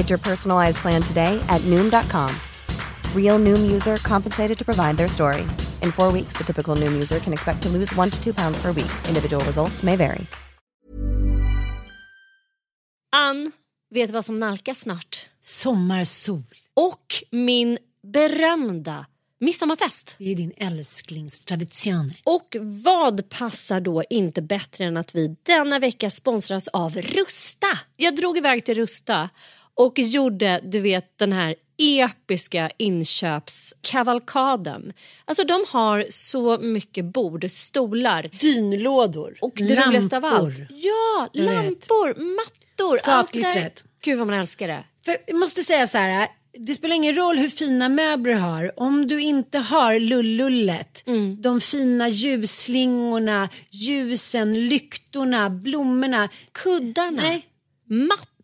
Get your personalized plan today at Noom.com. Real Noom user compensated to provide their story. In four weeks, the typical Noom user can expect to lose one to two pounds per week. Individual results may vary. Ann, vet du vad som nalkas snart? Sommarsol. Och min berömda midsommarfest. Det är din älsklingstradition. Och vad passar då inte bättre än att vi denna vecka sponsras av Rusta? Jag drog iväg till Rusta och gjorde, du vet, den här episka inköpskavalkaden. Alltså de har så mycket bord, stolar. Dynlådor. Och det lampor. roligaste av allt. Ja, Jag vet. lampor, mattor. Det där. Gud vad man älskar det. För jag måste säga så här. Det spelar ingen roll hur fina möbler du har. Om du inte har lullullet, Mm. de fina ljusslingorna, ljusen, lyktorna, blommorna. Kuddarna, Nej, mattorna.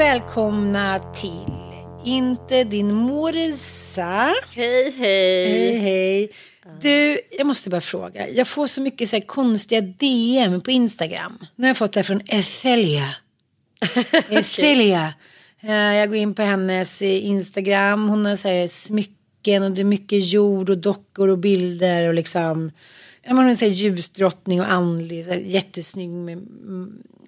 Och välkomna till Inte din morsa. Hej hej. Hej hej. Du, jag måste bara fråga. Jag får så mycket så här konstiga DM på Instagram. Nu har jag fått det från Ethelia. Ethelia. Jag går in på hennes eh, Instagram. Hon har så här smycken och det är mycket jord och dockor och bilder och liksom. Ja, men hon är så här ljusdrottning och andlig. Så här, jättesnygg med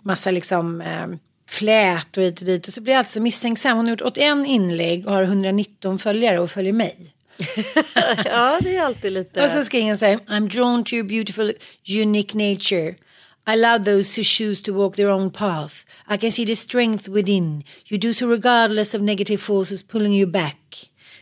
massa liksom eh, flät och hit och dit. Och så blir jag alltså misstänksam. Hon har gjort 81 inlägg och har 119 följare och följer mig. Ja, det är alltid lite... Och så skriver han så här, I'm drawn to your beautiful unique nature. I love those who choose to walk their own path. I can see the strength within. You do so regardless of negative forces pulling you back.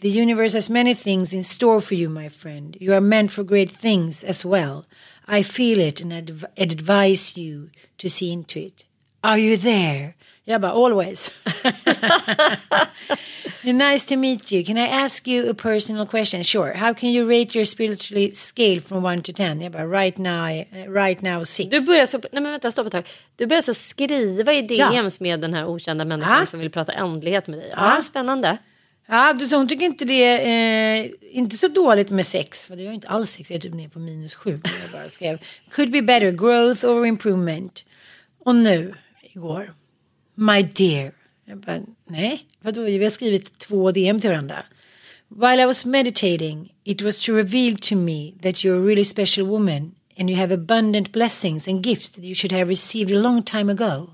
The universe has many things in store for you, my friend. You are meant for great things as well. I feel it and adv- advise you to see into it. Are you there? Jag bara, always. nice to meet you. Can I ask you a personal question? Sure. How can you rate your spiritually scale from 1 to 10? Jag bara, right now, right now 6. Du börjar så, nej men vänta stopp ett tag. Du börjar så skriva i Ja. DMs med den här okända människan Ja. som vill prata ändlighet med dig. Ja, Ja. spännande. Ja, du sa hon tycker inte det är eh, inte så dåligt med sex. För det är inte alls sex, jag är typ ner på minus sju. Jag bara skrev, Could be better, growth or improvement. Och nu, igår, my dear. Jag bara, nej, vadå, vi har skrivit två DM till varandra. While I was meditating, it was to reveal to me that you're a really special woman and you have abundant blessings and gifts that you should have received a long time ago.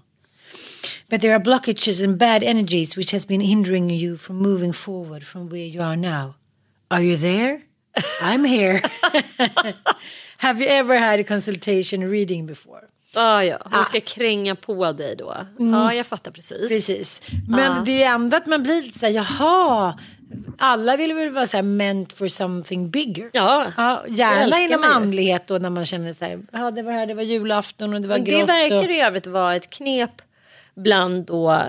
But there are blockages and bad energies which has been hindering you from moving forward from where you are now. Are you there? I'm here. have you ever had a consultation reading before? Ah, ja. Hon ska kränga på dig då. Ja, jag fattar precis. Precis. Men Ja. det är ändå att man blir lite så här, jaha. Alla vill väl vara så här meant for something bigger. Ja, Ja, gärna inom andlighet då när man känner så här, ja det var här, det var julafton och det var Men det grått. verkar och... i övrigt vara ett knep bland då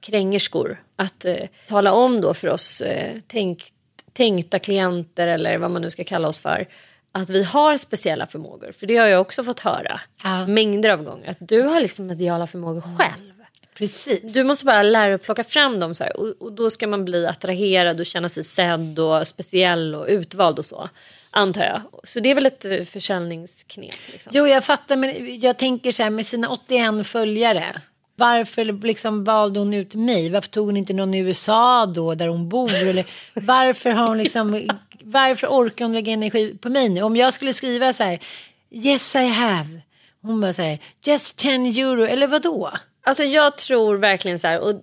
krängerskor att eh, tala om då för oss eh, tänk, tänkta klienter eller vad man nu ska kalla oss för att vi har speciella förmågor. För det har jag också fått höra Ja. mängder av gånger att du har liksom mediala förmågor själv. Precis. Du måste bara lära dig att plocka fram dem så och, och då ska man bli attraherad och känna sig sedd och speciell och utvald och så. Antar jag. Så det är väl ett eh, försäljningsknep. Liksom. Jo, jag fattar, men jag tänker så här med sina 81 följare. Varför liksom valde hon ut mig? Varför tog hon inte någon i USA då där hon bor? Eller varför har hon liksom, varför orkar hon lägga energi på mig nu? Om jag skulle skriva så här, yes I have. Hon bara säger, just 10 euro, eller vad då? Alltså jag tror verkligen så här, och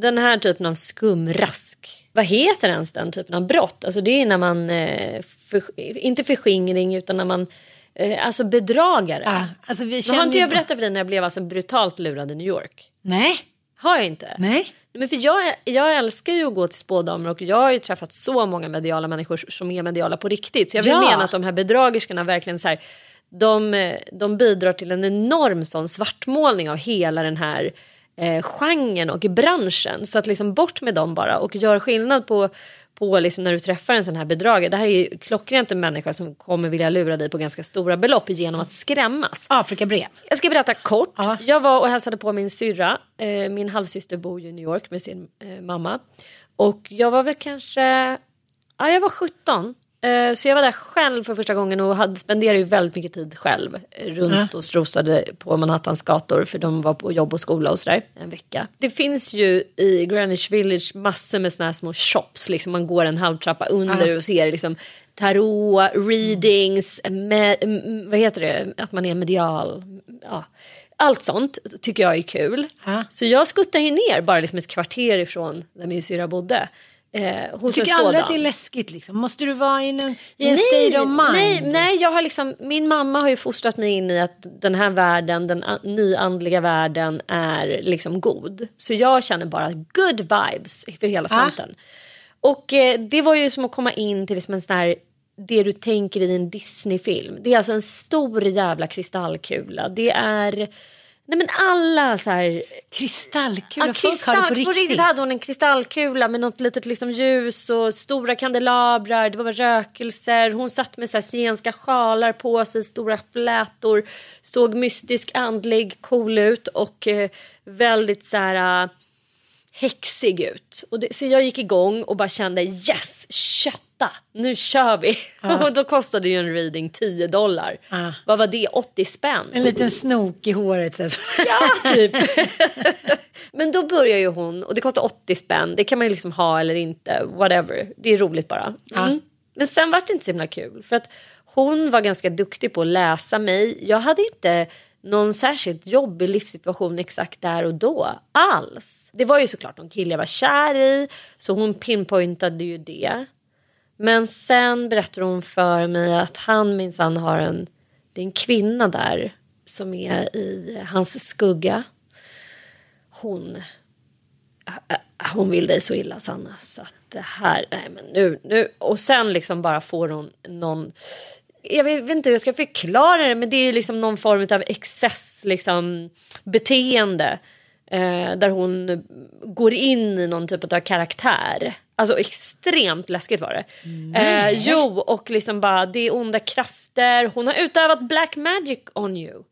den här typen av skumrask. Vad heter ens den typen av brott? Alltså det är när man, eh, för, inte förskingring utan när man, eh, alltså bedragare. Ja, alltså vi Men har känner inte jag berättat för dig när jag blev alltså brutalt lurad i New York? Nej, Har jag inte? nej. Men för jag, jag älskar ju att gå till spådamer och jag har ju träffat så många mediala människor som är mediala på riktigt. Så jag vill Ja. mena att de här bedragerskorna verkligen så här, de, de bidrar till en enorm sån svartmålning av hela den här eh, genren och branschen. Så att liksom bort med dem bara och gör skillnad på på liksom när du träffar en sån här bedragare. Det här är ju klockrent en människa som kommer vilja lura dig på ganska stora belopp genom att skrämmas. Afrikabrev. Jag ska berätta kort. Ja. Jag var och hälsade på min syrra. Eh, min halvsyster bor ju i New York med sin eh, mamma. Och jag var väl kanske, ja jag var 17. Eh, så jag var där själv för första gången och hade, spenderade ju väldigt mycket tid själv. eh, Runt och strosade på Manhattans gator för de var på jobb och skola och sådär en vecka. Det finns ju i Greenwich Village massor med såna här små shops. Liksom man går en halvtrappa under och ser liksom tarot, readings, med, vad heter det, att man är medial. Ja. Allt sånt tycker jag är kul. Ja. Så jag skuttar ju ner bara liksom ett kvarter ifrån där min syrra bodde. Eh, hos Tycker aldrig att det är läskigt liksom? Måste du vara i en, i en state of mind? Nej, nej, jag har liksom, min mamma har ju fostrat mig in i att den här världen, den nyandliga världen är liksom god. Så jag känner bara good vibes för hela Ah. slanten. Och eh, det var ju som att komma in till liksom en sån här det du tänker i en Disney-film. Det är alltså en stor jävla kristallkula. Det är Nej men alla så här Kristallkula, Ja, folk har kristall, det på på riktigt. riktigt hade hon en kristallkula med något litet liksom ljus och stora kandelabrar, det var rökelser. Hon satt med så här zigenska sjalar på sig, stora flätor, såg mystisk, andlig, cool ut och eh, väldigt så här eh, häxig ut. Och det, så jag gick igång och bara kände yes, kötta, nu kör vi. och då kostade ju en reading 10 dollar. Ja. Vad var det? 80 spänn? En liten snok i håret. Så. Ja, typ. Men då börjar ju hon, och det kostar 80 spänn, det kan man ju liksom ha eller inte, whatever. Det är roligt bara. Mm. Men sen var det inte så himla kul, för att hon var ganska duktig på att läsa mig. Jag hade inte någon särskilt jobbig livssituation exakt där och då alls. Det var ju såklart någon kille jag var kär i, så hon pinpointade ju det. Men sen berättade hon för mig att han minsann har en, det är en kvinna där som är i hans skugga. Hon, äh, äh, hon vill dig så illa Sanna så att det här, nej men nu, nu. Och sen liksom bara får hon någon, jag vet, inte hur jag ska förklara det men det är liksom någon form av excess liksom beteende. Eh, där hon går in i någon typ av karaktär. Alltså extremt läskigt var det. Eh, jo, och liksom bara det är onda krafter. Hon har utövat black magic on you.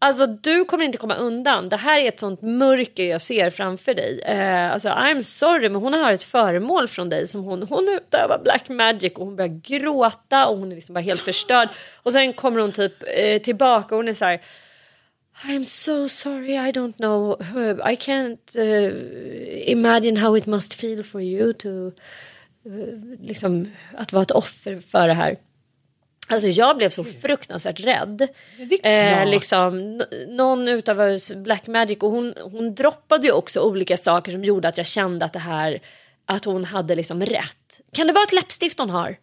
Alltså du kommer inte komma undan. Det här är ett sånt mörker jag ser framför dig. Eh, alltså I'm sorry men hon har ett föremål från dig som hon, hon utövar black magic och hon börjar gråta och hon är liksom bara helt förstörd. Och sen kommer hon typ eh, tillbaka och hon är så här I'm so sorry, I don't know. I can't uh, imagine how it must feel for you to... Uh, liksom, att vara ett offer för det här. Alltså jag blev så fruktansvärt rädd. Klart. liksom, någon utav Black Magic och hon, hon droppade ju också olika saker som gjorde att jag kände att det här, att hon hade liksom rätt. Kan det vara ett läppstift hon har?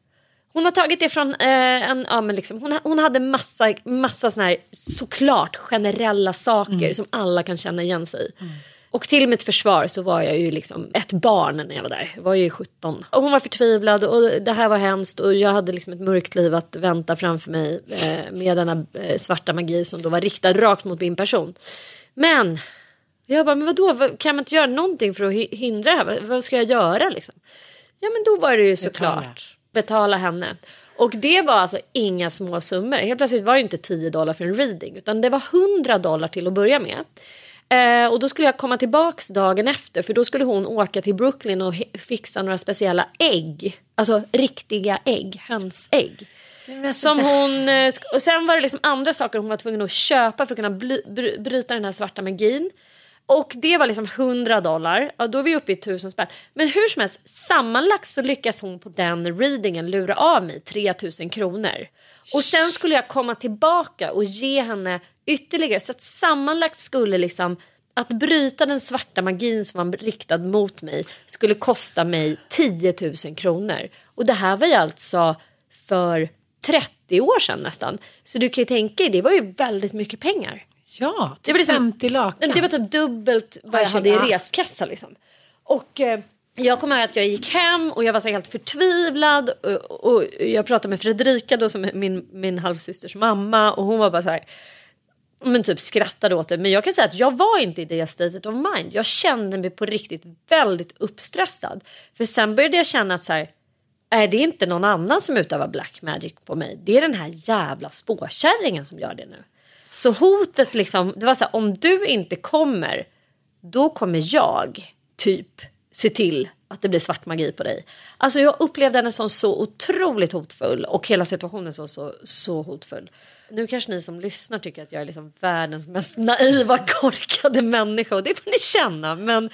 Hon har tagit det från eh, en, ja men liksom, hon, hon hade massa, massa såna här såklart generella saker som alla kan känna igen sig i. Och till mitt försvar så var jag ju liksom ett barn när jag var där. Jag var ju 17. Och hon var förtvivlad och det här var hemskt och jag hade liksom ett mörkt liv att vänta framför mig eh, med denna eh, svarta magi som då var riktad rakt mot min person. Men jag bara, men vadå, Vad- kan man inte göra någonting för att hi- hindra det här? Vad- Vad ska jag göra liksom? Ja men då var det ju såklart betala henne. Och det var alltså inga små summor. Helt plötsligt var det inte 10 dollar för en reading utan det var 100 dollar till att börja med. Eh, och då skulle jag komma tillbaks dagen efter för då skulle hon åka till Brooklyn och fixa några speciella ägg. Alltså riktiga ägg, hönsägg. Som hon, eh, och sen var det liksom andra saker hon var tvungen att köpa för att kunna bly, bry, bryta den här svarta magin. Och det var liksom 100 dollar. Ja, då är vi uppe i 1000 spänn. Men hur som helst, sammanlagt så lyckas hon på den readingen lura av mig 3000 kronor. Och sen skulle jag komma tillbaka och ge henne ytterligare. Så att sammanlagt skulle liksom att bryta den svarta magin som var riktad mot mig skulle kosta mig 10 000 kronor. Och det här var ju alltså för 30 år sedan nästan. Så du kan ju tänka dig, det var ju väldigt mycket pengar. Ja, Det var, liksom, 50 lakan. det var typ dubbelt vad jag hade i reskassa. Liksom. Och eh, jag kommer ihåg att jag gick hem och jag var så helt förtvivlad. Och, och jag pratade med Fredrika då, som är min, min halvsysters mamma. Och hon var bara så här. Men typ skrattade åt det. Men jag kan säga att jag var inte i det statet of mind. Jag kände mig på riktigt väldigt uppstressad. För sen började jag känna att så här. är det är inte någon annan som utövar black magic på mig. Det är den här jävla spåkärringen som gör det nu. Så hotet liksom, det var så här, om du inte kommer, då kommer jag typ se till att det blir svart magi på dig. Alltså jag upplevde henne som så otroligt hotfull och hela situationen som så, så hotfull. Nu kanske ni som lyssnar tycker att jag är liksom världens mest naiva, korkade människa och det får ni känna. Men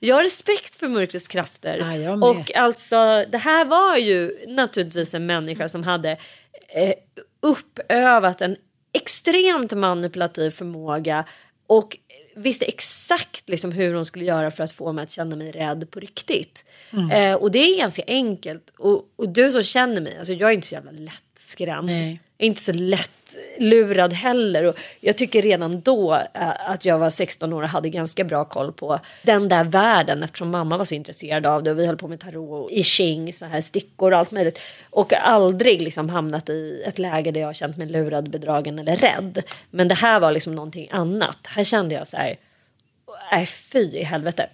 jag har respekt för mörkrets krafter. Ja, och alltså det här var ju naturligtvis en människa som hade eh, uppövat en extremt manipulativ förmåga och visste exakt liksom hur hon skulle göra för att få mig att känna mig rädd på riktigt. Mm. Eh, och det är ganska enkelt. Och, och du som känner mig, alltså jag är inte så jävla lättskrämd. Nej. Jag är inte så lätt lurad heller. Och jag tycker redan då eh, att jag var 16 år och hade ganska bra koll på den där världen eftersom mamma var så intresserad av det och vi höll på med tarot och i ching, så här stickor och allt möjligt. Och aldrig liksom hamnat i ett läge där jag har känt mig lurad, bedragen eller rädd. Men det här var liksom någonting annat. Här kände jag så här, nej fy i helvete.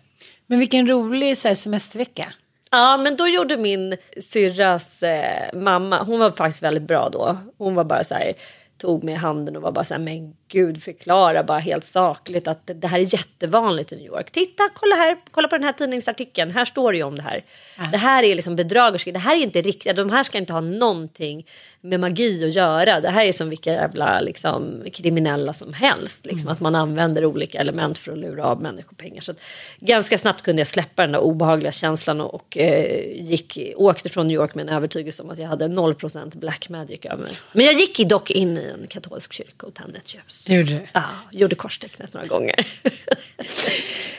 Men vilken rolig så här, semestervecka. Ja, men då gjorde min syrras eh, mamma, hon var faktiskt väldigt bra då. Hon var bara så här, tog mig i handen och var bara så här, men gud förklara bara helt sakligt att det, det här är jättevanligt i New York. Titta, kolla här, kolla på den här tidningsartikeln, här står det ju om det här. Det här är liksom bedragerska, det här är inte riktigt, de här ska inte ha någonting med magi att göra. Det här är som vilka jävla liksom, kriminella som helst. Liksom, Att man använder olika element för att lura av människor pengar. Så att, ganska snabbt kunde jag släppa den där obehagliga känslan och, och eh, gick, åkte från New York med en övertygelse om att jag hade 0% black magic över mig. Men jag gick dock in i en katolsk kyrka och tände ett ljus. Gjorde du? Ja, gjorde korstecknet några gånger.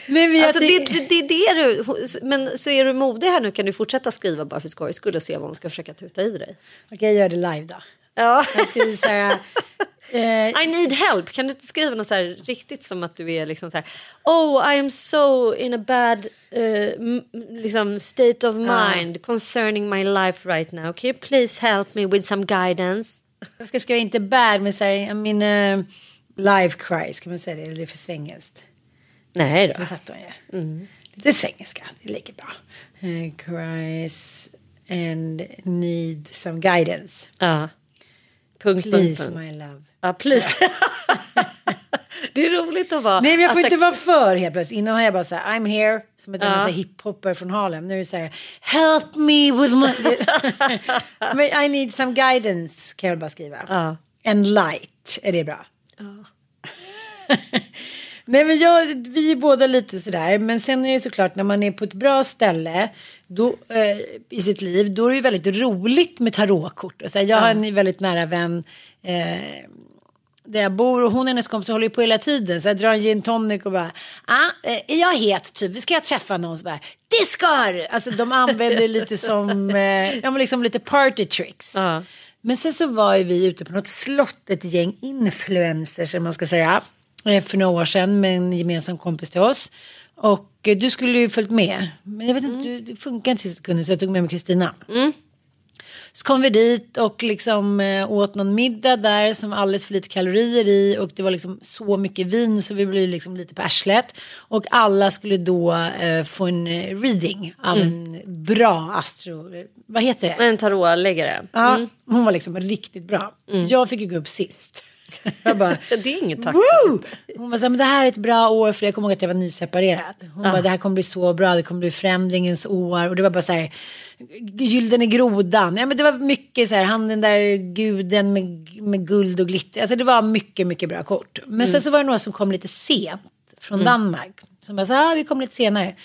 Nej, alltså, det, det, det är det du, men så är du modig här nu kan du fortsätta skriva bara för skojs skull och se vad hon ska försöka tuta i dig. Okej, jag gör det live då. Ja. Jag så här. eh, I need help. Kan du inte skriva något så här riktigt som att du är liksom så här. Oh, I am so in a bad eh, m- liksom state of mind concerning my life right now. Can you please help me with some guidance? jag ska skriva inte bad, men så här, min uh, life cries, kan man säga det? Eller det är för svengelskt. Nej då. Det fattar man ju. Lite svengelska, det är lika bra. Uh, cries and need some guidance. Ja. Punkt, punkt, Please punkt. my love. Ja, please. det är roligt att vara Nej men jag får inte vara för helt plötsligt. Innan har jag bara så här, I'm here. Som att jag är Ja. hiphopper från Harlem. Nu är det så här, help me with my... I need some guidance kan jag bara skriva. Ja. And light, är det bra? Nej men jag, vi är båda lite sådär. Men sen är det såklart när man är på ett bra ställe då, eh, i sitt liv. Då är det ju väldigt roligt med tarotkort. Och så här, jag har en väldigt nära vän. Eh, där jag bor och hon och hennes kompisar håller ju på hela tiden. Så jag drar en gin tonic och bara, ah, eh, är jag het typ? Ska jag träffa någon? Så bara, det ska du! Alltså de använder lite som, eh, ja men liksom lite party tricks. Ja. Men sen så var ju vi ute på något slott, ett gäng influencers, som man ska säga, för några år sedan med en gemensam kompis till oss. Och eh, du skulle ju följt med, men jag vet inte, du- det funkar inte sista sekunden så jag tog med mig Kristina. Så kom vi dit och liksom eh, åt någon middag där som var alldeles för lite kalorier i och det var liksom så mycket vin så vi blev liksom lite på arslet. Och alla skulle då eh, få en eh, reading av en bra astro, eh, vad heter det? En tarotläggare. Ja, hon var liksom riktigt bra. Jag fick ju gå upp sist. Jag bara, Det är inget tacksamt. Woo! Hon här, men det här är ett bra år för jag kommer ihåg att jag var nyseparerad. Hon bara, det här kommer bli så bra, det kommer bli förändringens år. Och det var bara så här, gyllene grodan. Ja men det var mycket så här, han den där guden med, med guld och glitter. Alltså det var mycket, mycket bra kort. Men sen så var det några som kom lite sent från Danmark. Som bara, så här, ah, vi kom lite senare.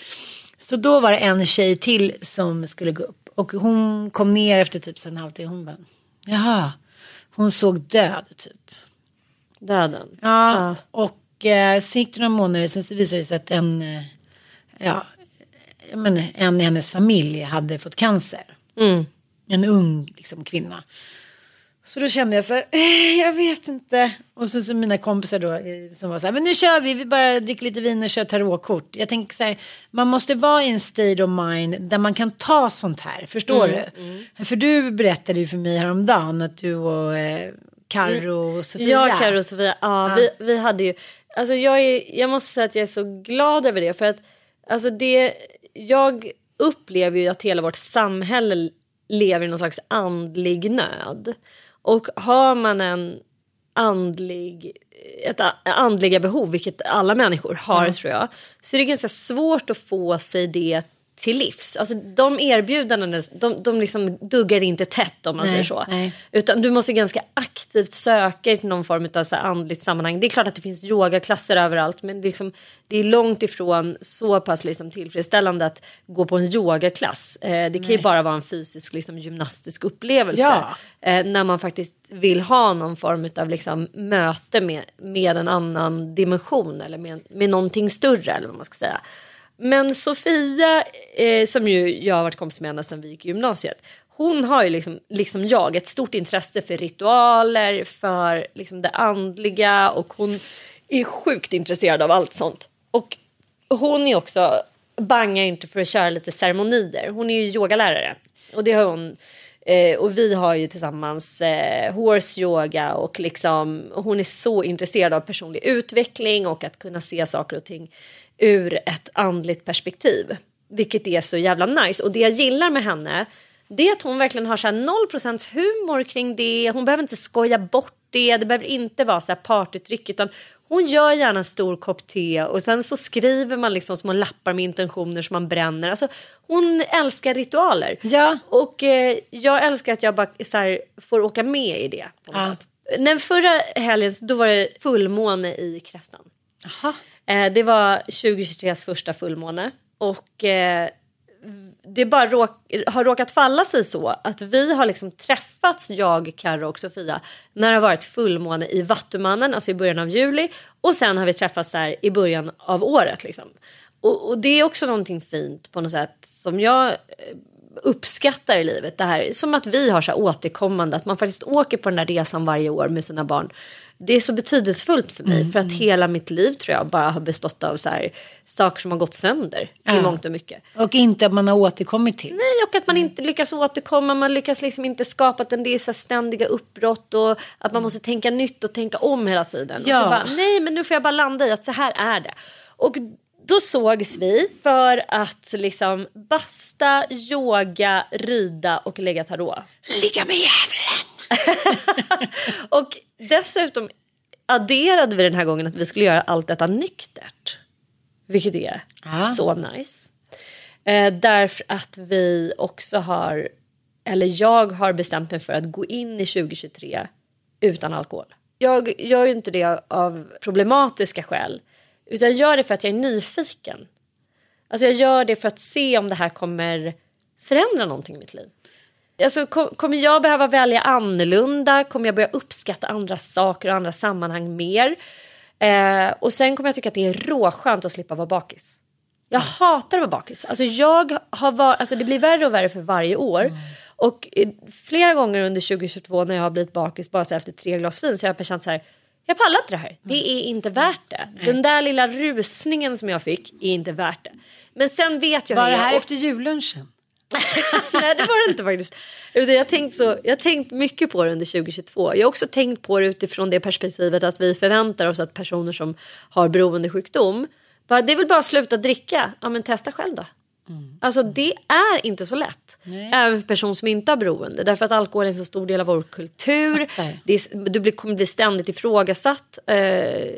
Så då var det en tjej till som skulle gå upp. Och hon kom ner efter typ en halvtimme. Hon bara, jaha, hon såg död typ. Döden. Ja, och eh, sen gick det några månader sen så visade det sig att en, eh, ja, men, en i hennes familj hade fått cancer. En ung liksom, kvinna. Så då kände jag så här, eh, jag vet inte. Och så, så mina kompisar då eh, som var så här, men nu kör vi, vi bara dricker lite vin och kör tarotkort. Jag tänker så här, man måste vara i en state of mind där man kan ta sånt här, förstår du? För du berättade ju för mig häromdagen att du och eh, Karo och Sofia. Jag, Carro och Sofia, ja, Vi, vi hade ju, alltså jag, är, jag måste säga att jag är så glad över det för att alltså det, jag upplever ju att hela vårt samhälle lever i någon slags andlig nöd. Och har man en andlig, ett andliga behov, vilket alla människor har tror jag, så är det ganska svårt att få sig det till livs. Alltså de erbjudandena, de, de liksom duggar inte tätt om man Nej, säger så. nej. Utan du måste ganska aktivt söka till någon form av så här andligt sammanhang. Det är klart att det finns yogaklasser överallt men det är, liksom, det är långt ifrån så pass liksom tillfredsställande att gå på en yogaklass. Eh, det kan ju bara vara en fysisk liksom, gymnastisk upplevelse. Ja. Eh, när man faktiskt vill ha någon form av liksom, möte med, med en annan dimension eller med, med någonting större eller vad man ska säga. Men Sofia, eh, som ju jag har varit kompis med ända sedan vi gick i gymnasiet. Hon har ju liksom, liksom jag ett stort intresse för ritualer, för liksom det andliga och hon är sjukt intresserad av allt sånt. Och hon är också, bangar inte för att köra lite ceremonier. Hon är ju yogalärare och det har hon Eh, och vi har ju tillsammans eh, horse yoga och liksom och hon är så intresserad av personlig utveckling och att kunna se saker och ting ur ett andligt perspektiv. Vilket är så jävla nice. Och det jag gillar med henne det är att hon verkligen har så här 0% humor kring det. Hon behöver inte skoja bort det. Det behöver inte vara så här partytryck utan hon gör gärna en stor kopp te och sen så skriver man liksom små lappar med intentioner som man bränner. Alltså, hon älskar ritualer. Ja. Och eh, jag älskar att jag bara så här, får åka med i det. På Ja. När förra helgen då var det fullmåne i kräftan. Jaha. Eh, det var 2023s första fullmåne. Och eh, det bara råk, har råkat falla sig så att vi har liksom träffats, jag, Karo och Sofia, när det har varit fullmåne i Vattumannen, alltså i början av juli. Och sen har vi träffats här i början av året. Liksom. Och, och det är också någonting fint på något sätt som jag eh, uppskattar i livet. Det här, som att vi har så här återkommande, att man faktiskt åker på den där resan varje år med sina barn. Det är så betydelsefullt för mig för att hela mitt liv tror jag bara har bestått av så här, saker som har gått sönder i Ja. mångt och mycket. Och inte att man har återkommit till. Nej, och att man inte lyckas återkomma, man lyckas liksom inte skapa den, det är så här ständiga uppbrott och att man måste tänka nytt och tänka om hela tiden. Och Ja. så bara, nej men nu får jag bara landa i att så här är det. Och då sågs vi för att liksom basta, yoga, rida och lägga tarot. Ligga med djävulen. Och dessutom adderade vi den här gången att vi skulle göra allt detta nyktert. Vilket är Ja. så nice. Eh, därför att vi också har, eller jag har bestämt mig för att gå in i 2023 utan alkohol. Jag gör ju inte det av problematiska skäl. Utan jag gör det för att jag är nyfiken. Alltså jag gör det för att se om det här kommer förändra någonting i mitt liv. Alltså, kom, kommer jag behöva välja annorlunda? Kommer jag börja uppskatta andra saker och andra sammanhang mer? Eh, och sen kommer jag tycka att det är råskönt att slippa vara bakis. Jag hatar att vara bakis. Alltså jag har var, alltså det blir värre och värre för varje år. Mm. Och eh, flera gånger under 2022 när jag har blivit bakis bara så efter tre glas vin så har jag känt så här. Jag pallar inte det här. Det är inte värt det. Den där lilla rusningen som jag fick är inte värt det. Men sen vet jag Var hur det jag... här och- efter jullunchen? Nej det var det inte faktiskt. Jag, har tänkt så, jag tänkt mycket på det under 2022. Jag har också tänkt på det utifrån det perspektivet att vi förväntar oss att personer som har beroendesjukdom. Bara, det väl bara sluta dricka. Ja men testa själv då. Alltså det är inte så lätt. Även för person som inte har beroende. Därför att alkohol är en så stor del av vår kultur. Är, du blir, kommer bli ständigt ifrågasatt. Eh,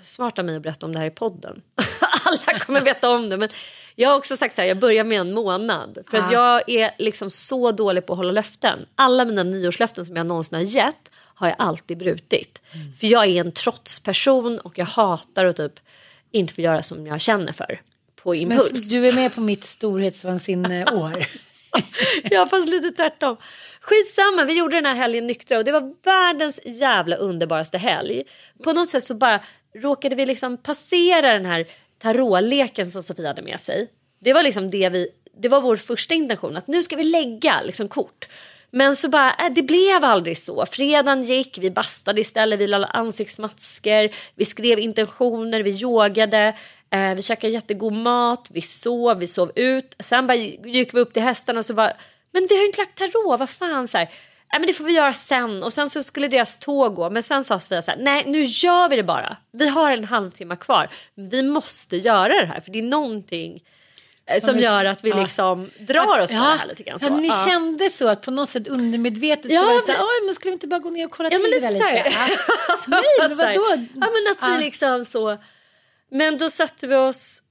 smart av mig att berätta om det här i podden. Alla kommer veta om det. Men jag har också sagt så här, jag börjar med en månad. För att jag är liksom så dålig på att hålla löften. Alla mina nyårslöften som jag någonsin har gett har jag alltid brutit. För jag är en trotsperson och jag hatar att typ inte få göra som jag känner för. På Men impuls. du är med på mitt storhetsvansinne-år. Ja fast lite tvärtom. Skitsamma, vi gjorde den här helgen nyktra och det var världens jävla underbaraste helg. På något sätt så bara råkade vi liksom passera den här tarotleken som Sofia hade med sig. Det var liksom det vi, det var vår första intention att nu ska vi lägga liksom kort. Men så bara, äh, det blev aldrig så. Fredagen gick, vi bastade istället, vi la ansiktsmasker, vi skrev intentioner, vi yogade, eh, vi käkade jättegod mat, vi sov, vi sov ut. Sen bara gick vi upp till hästarna och så bara, men vi har ju inte lagt tarot, vad fan så här. Nej men det får vi göra sen och sen så skulle deras tåg gå men sen sa Sofia så här, nej nu gör vi det bara. Vi har en halvtimme kvar. Vi måste göra det här för det är någonting eh, som är- gör att vi ja. liksom drar oss för det här lite grann. Så. Ja, ni Ja. kände så att på något sätt undermedvetet Ja, så var det så här, men- "Oj, men skulle vi inte bara gå ner och kolla Ja till men det lite så lite? Ja. Nej, men vadå? Ja men att Ja. vi liksom så. Men då satte vi oss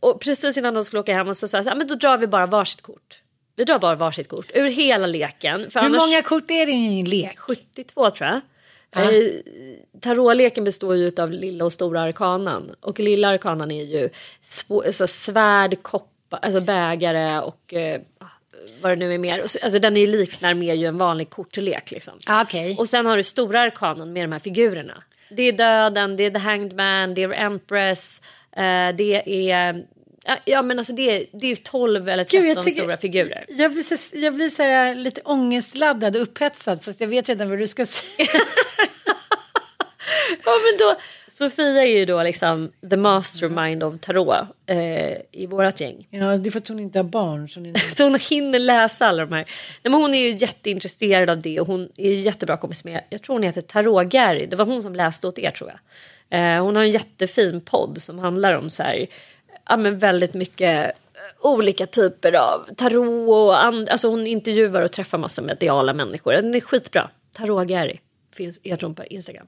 och precis innan de skulle åka hem och så sa jag men då drar vi bara varsitt kort. Vi drar bara varsitt kort ur hela leken. För Hur annars... många kort är det i en lek? 72 tror jag. Eh, tarotleken består ju av lilla och stora arkanan. Och lilla arkanan är ju alltså svärd, koppar, alltså bägare och eh, vad det nu är mer. Alltså den är liknar mer ju en vanlig kortlek liksom. Ah, Okej. Och sen har du stora arkanan med de här figurerna. Det är döden, det är the hanged man, det är empress, eh, det är... ja, men alltså det det är ju 12 eller 13 Gud, tycker- stora figurer. Jag blir, så, jag blir så här lite ångestladdad och upphetsad fast jag vet redan vad du ska säga. Ja, men då, Sofia är ju då liksom the mastermind of tarot eh, i vårat gäng. Ja, det är för att hon inte har barn. Så ni... Så hon hinner läsa alla de här. Nej, men hon är ju jätteintresserad av det och hon är ju jättebra kompis med, jag tror hon heter Tarot Gary, det var hon som läste åt er tror jag. Eh, hon har en jättefin podd som handlar om så här, ja men väldigt mycket eh, olika typer av tarot och and, alltså hon intervjuar och träffar massa mediala människor. Den är skitbra. Tarot Gary finns, jag tror på Instagram.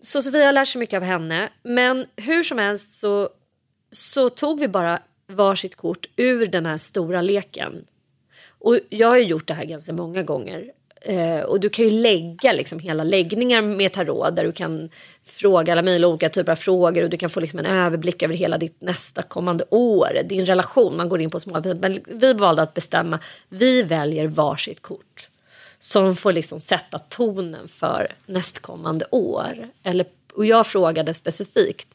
Så Sofia har lärt sig mycket av henne. Men hur som helst så, så tog vi bara varsitt kort ur den här stora leken. Och jag har ju gjort det här ganska många gånger. Eh, och du kan ju lägga liksom hela läggningar med tarot där du kan fråga alla möjliga olika typer av frågor och du kan få liksom en överblick över hela ditt nästa kommande år, din relation. Man går in på små, men vi valde att bestämma, vi väljer varsitt kort som får liksom sätta tonen för nästkommande år. Eller, och jag frågade specifikt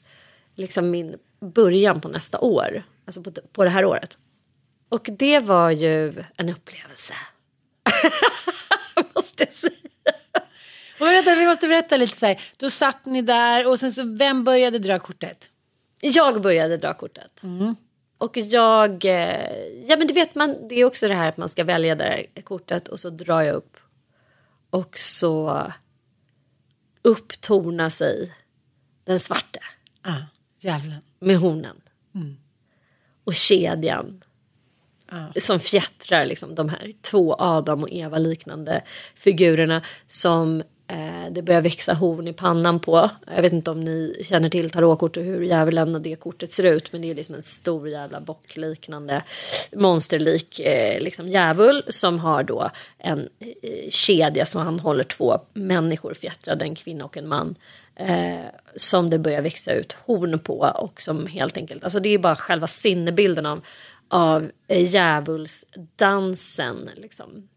liksom min början på nästa år, alltså på, på det här året. Och det var ju en upplevelse. Måste jag säga. Och vänta, vi måste berätta lite så här. Då satt ni där och sen så vem började dra kortet? Jag började dra kortet. Och jag, eh, ja men du vet man, det är också det här att man ska välja det där kortet och så drar jag upp. Och så upptornar sig den svarte Ah, jävlar. med hornen. Och kedjan. Ja. Som fjättrar liksom de här två Adam och Eva liknande figurerna som Eh, det börjar växa horn i pannan på. Jag vet inte om ni känner till tarotkort och hur djävulen det kortet ser ut men det är liksom en stor jävla bockliknande monsterlik eh, liksom djävul som har då en eh, kedja som han håller två människor fjättrade, en kvinna och en man. Eh, som det börjar växa ut horn på och som helt enkelt, alltså det är bara själva sinnebilden av, av eh, djävulsdansen liksom.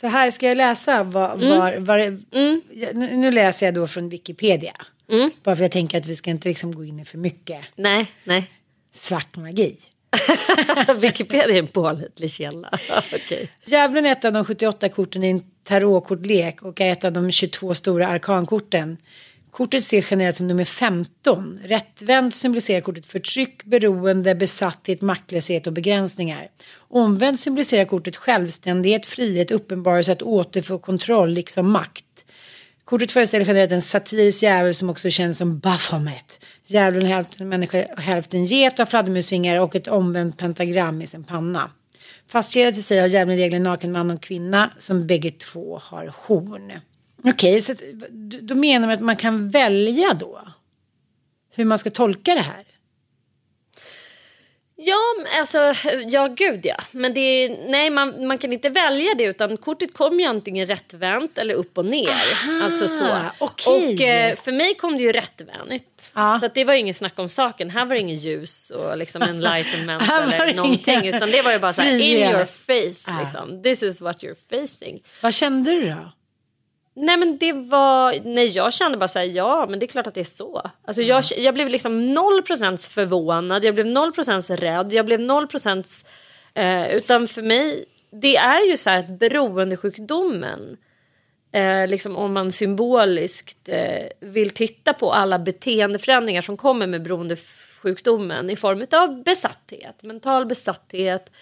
Det här ska jag läsa. Var, Mm. var, var, Ja, nu, nu läser jag då från Wikipedia. Mm. Bara för jag tänker att vi ska inte liksom gå in i för mycket Nej, nej. svart magi. Wikipedia är en pålitlig källa. Okej. Djävulen är ett av de 78 korten i en tarotkortlek och är ett av de 22 stora arkankorten. Kortet ses generellt som nummer 15. Rättvänt symboliserar kortet förtryck, beroende, besatthet, maktlöshet och begränsningar. Omvänt symboliserar kortet självständighet, frihet, uppenbarelse, att återfå kontroll, liksom makt. Kortet föreställer generellt en satirisk djävul som också känns som Baphomet. Djävulen är hälften människa och hälften get och har fladdermusvingar och ett omvänt pentagram i sin panna. Fastkedjad till sig har djävulen i naken man och kvinna som bägge två har horn. Okej, så att, d- då menar man att man kan välja då? Hur man ska tolka det här? Ja, alltså, ja gud ja. Men det är, nej, man, man kan inte välja det utan kortet kommer ju antingen rättvänt eller upp och ner. alltså så. okej. Och eh, för mig kom det ju rättvänt. Ja. Så det var ju ingen snack om saken. Här var det ingen ljus och liksom enlightenment eller någonting. inga Utan det var ju bara så här in your face Ja. liksom. This is what you're facing. Vad kände du då? Nej men det var, nej jag kände bara så här, ja men det är klart att det är så. Alltså jag, jag blev liksom 0% förvånad, jag blev 0% rädd, jag blev 0% eh, utan för mig, det är ju så här att beroendesjukdomen, eh, liksom om man symboliskt eh, vill titta på alla beteendeförändringar som kommer med beroendesjukdomen i form av besatthet, mental besatthet,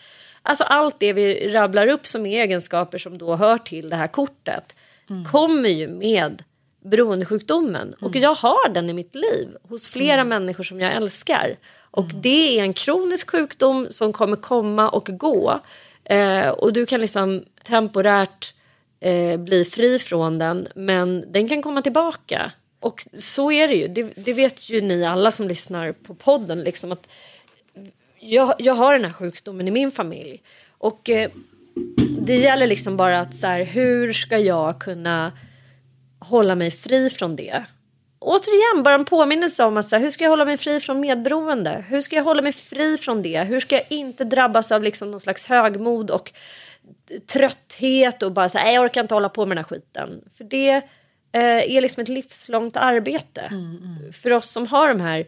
alltså allt det vi rabblar upp som egenskaper som då hör till det här kortet kommer ju med beroendesjukdomen. Och jag har den i mitt liv hos flera människor som jag älskar. Och det är en kronisk sjukdom som kommer komma och gå. Eh, och du kan liksom temporärt eh, bli fri från den, men den kan komma tillbaka. Och så är det ju. Det, det vet ju ni alla som lyssnar på podden. Liksom att jag, jag har den här sjukdomen i min familj. Och eh, det gäller liksom bara att så här, hur ska jag kunna hålla mig fri från det? Återigen, bara en påminnelse om att så här, hur ska jag hålla mig fri från medberoende? Hur ska jag hålla mig fri från det? Hur ska jag inte drabbas av liksom någon slags högmod och trötthet och bara så här, "Nej, jag orkar inte hålla på med den här skiten. För det eh, är liksom ett livslångt arbete. För oss som har de här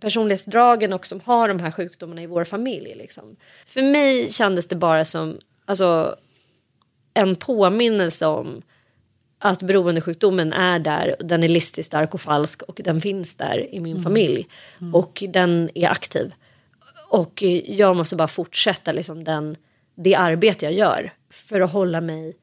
personlighetsdragen och som har de här sjukdomarna i vår familj. Liksom. För mig kändes det bara som alltså, en påminnelse om att beroendesjukdomen är där, den är listig, stark och falsk och den finns där i min familj. Och den är aktiv. Och jag måste bara fortsätta liksom den, det arbete jag gör för att hålla mig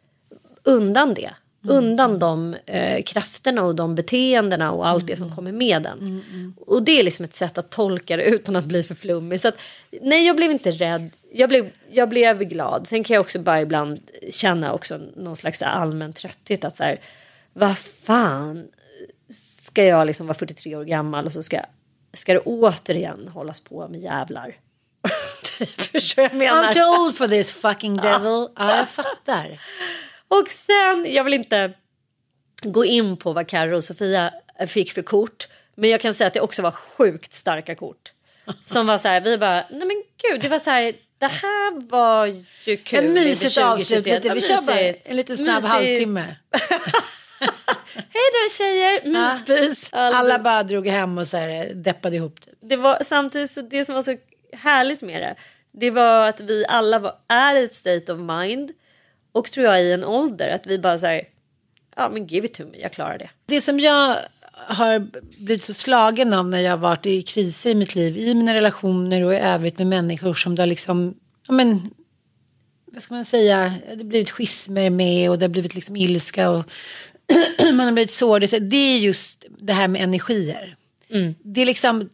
undan det. Undan de eh, krafterna och de beteendena och allt det som kommer med den. Och det är liksom ett sätt att tolka det utan att bli för flummig. Så att, nej, jag blev inte rädd. Jag blev, jag blev glad. Sen kan jag också bara ibland känna också någon slags allmän trötthet. Att så här, vad fan ska jag liksom vara 43 år gammal och så ska, ska det återigen hållas på med jävlar. typ, jag menar? I'm too old for this fucking devil. Ja, jag fattar. Och sen, jag vill inte gå in på vad Carro och Sofia fick för kort. Men jag kan säga att det också var sjukt starka kort. Som var så här, vi bara, nej men gud, det var så här, det här var ju kul. En mysigt avslut 2021. lite. Vi kör bara en liten snabb Mysigt. halvtimme. Hej då tjejer, myspys. Alla bara drog hem och så här deppade ihop. Typ. det var samtidigt så det som var så härligt med det. Det var att vi alla var, är i ett state of mind. Och tror jag i en ålder att vi bara så här, ja men give it to me, jag klarar det. Det som jag har blivit så slagen av när jag har varit i kriser i mitt liv, i mina relationer och i övrigt med människor som det har liksom, ja men, vad ska man säga, det har blivit schismer med och det har blivit liksom ilska och man har blivit sårad. Det är just det här med energier. Det är liksom,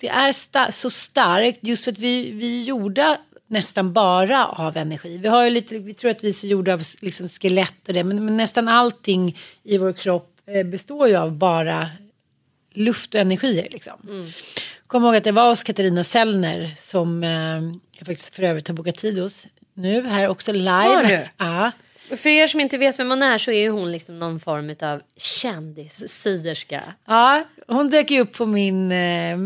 det är sta- så starkt just för att vi, vi är gjorda nästan bara av energi. Vi, har ju lite, vi tror att vi är gjorda av liksom skelett och det, men, men nästan allting i vår kropp eh, består ju av bara luft och energier. Liksom. Kom ihåg att det var hos Katarina Sellner som eh, jag faktiskt för övrigt har bokat tid hos nu här också live. Har du? Ja. För er som inte vet vem hon är så är hon liksom någon form av kändis-sierska. Ja, hon dök ju upp på min, eh, eh,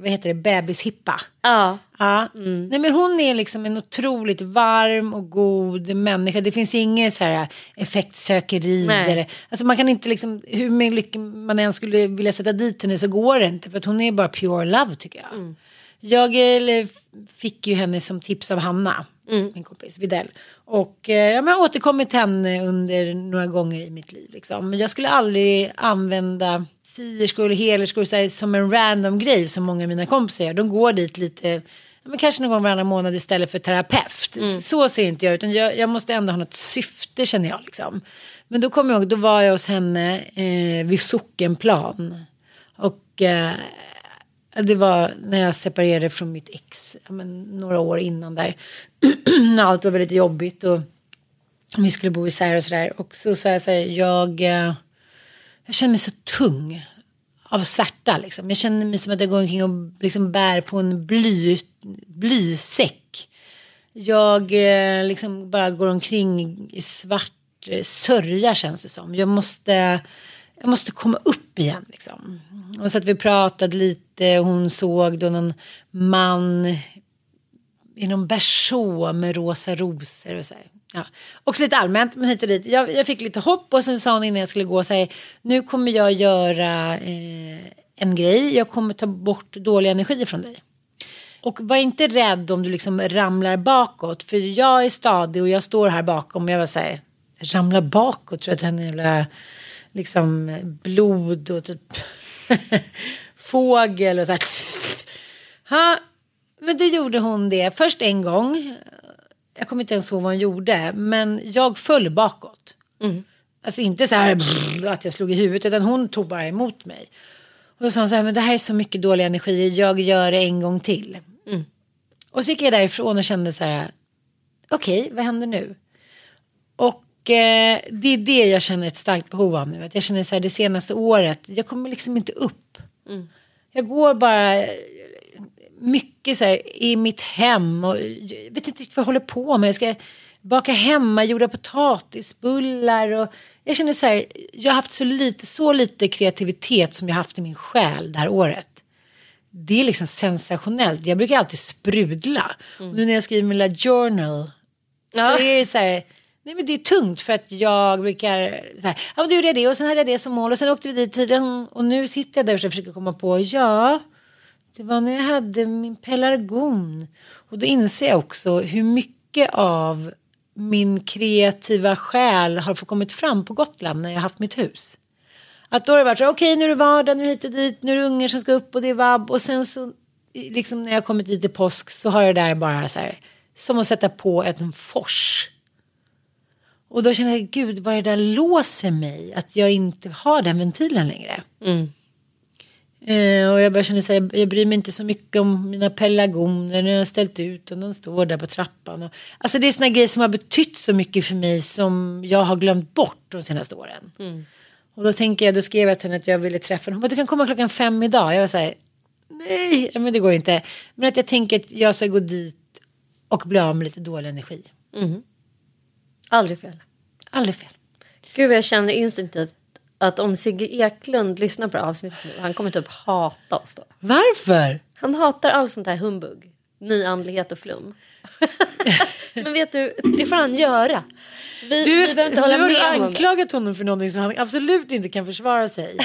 vad heter det, bebishippa. Ja. Ja. Nej, men hon är liksom en otroligt varm och god människa. Det finns inget så här effektsökeri. Eller, alltså man kan inte liksom, hur mycket man än skulle vilja sätta dit henne så går det inte. För att hon är bara pure love tycker jag. Jag eller, fick ju henne som tips av Hanna, min kompis Videll. Och eh, jag har återkommit till henne under några gånger i mitt liv. Liksom. Men jag skulle aldrig använda sierskor eller helerskor så här, som en random grej som många av mina kompisar gör. De går dit lite, men kanske någon gång varannan månad istället för terapeut. Så ser inte jag utan jag, jag måste ändå ha något syfte känner jag. Liksom. Men då kommer jag ihåg, då var jag hos henne eh, vid Sockenplan. Och eh, det var när jag separerade från mitt ex, men, några år innan där. när allt var väldigt jobbigt och vi skulle bo isär och sådär. Och så sa jag så här, jag, eh, jag känner mig så tung av svärta liksom. Jag känner mig som att jag går omkring och liksom bär på en bly, blysäck. Jag eh, liksom bara går omkring i svart eh, sörja känns det som. Jag måste, jag måste komma upp igen liksom. Och så att vi pratade lite hon såg då någon man i någon berså med rosa rosor och så här. Ja. Också lite allmänt men hit och dit. Jag, jag fick lite hopp och sen sa hon innan jag skulle gå så här. Nu kommer jag göra eh, en grej. Jag kommer ta bort dålig energi från dig. Och var inte rädd om du liksom ramlar bakåt. För jag är stadig och jag står här bakom. Och jag var så här, ramla bakåt. Tror jag att den är jävla liksom blod och typ fågel och så här. Ha, men då gjorde hon det först en gång. Jag kommer inte ens ihåg vad hon gjorde. Men jag föll bakåt. Alltså inte så här att jag slog i huvudet. Utan hon tog bara emot mig. Och då sa hon så här, men det här är så mycket dålig energi. Jag gör det en gång till. Och så gick jag därifrån och kände så här. Okej, vad händer nu? Och eh, det är det jag känner ett starkt behov av nu. Att jag känner så här det senaste året. Jag kommer liksom inte upp. Jag går bara mycket så här i mitt hem. Och jag vet inte riktigt vad jag håller på med. Jag ska baka hemmagjorda potatisbullar. Och jag känner så här. Jag har haft så lite, så lite kreativitet som jag haft i min själ det här året det är liksom sensationellt. Jag brukar alltid sprudla. Och nu när jag skriver min lilla journal så är det så här. Nej men det är tungt för att jag brukar så här, ja men då gjorde jag det och sen hade jag det som mål och sen åkte vi dit tiden och nu sitter jag där och försöker komma på ja det var när jag hade min pelargon och då inser jag också hur mycket av min kreativa själ har fått kommit fram på Gotland när jag haft mitt hus. Att då har det varit så okej nu är det vardag, nu är det hit och dit, nu är det ungar som ska upp och det är vabb. Och sen så, liksom när jag kommit dit i påsk så har det där bara så här, som att sätta på en fors. Och då känner jag, gud vad det där låser mig, att jag inte har den ventilen längre. Eh, och jag börjar känna så här, jag, bryr mig inte så mycket om mina pelargoner när jag har ställt ut och de står där på trappan. Och, alltså det är såna grejer som har betytt så mycket för mig som jag har glömt bort de senaste åren. Och då tänker jag, då skrev jag till henne att jag ville träffa henne. Hon bara, du kan komma klockan fem idag. Jag var så här, nej, men det går inte. Men att jag tänker att jag ska gå dit och bli av med lite dålig energi. Aldrig fel. Aldrig fel. Gud vad jag känner instinktivt att om Sigge Eklund lyssnar på det här avsnittet nu, han kommer typ hata oss då. Varför? Han hatar all sånt här humbug. Nyandlighet och flum. Men vet du, det får han göra. Vi, Du, vi nu har du med honom. anklagat honom för någonting som han absolut inte kan försvara sig.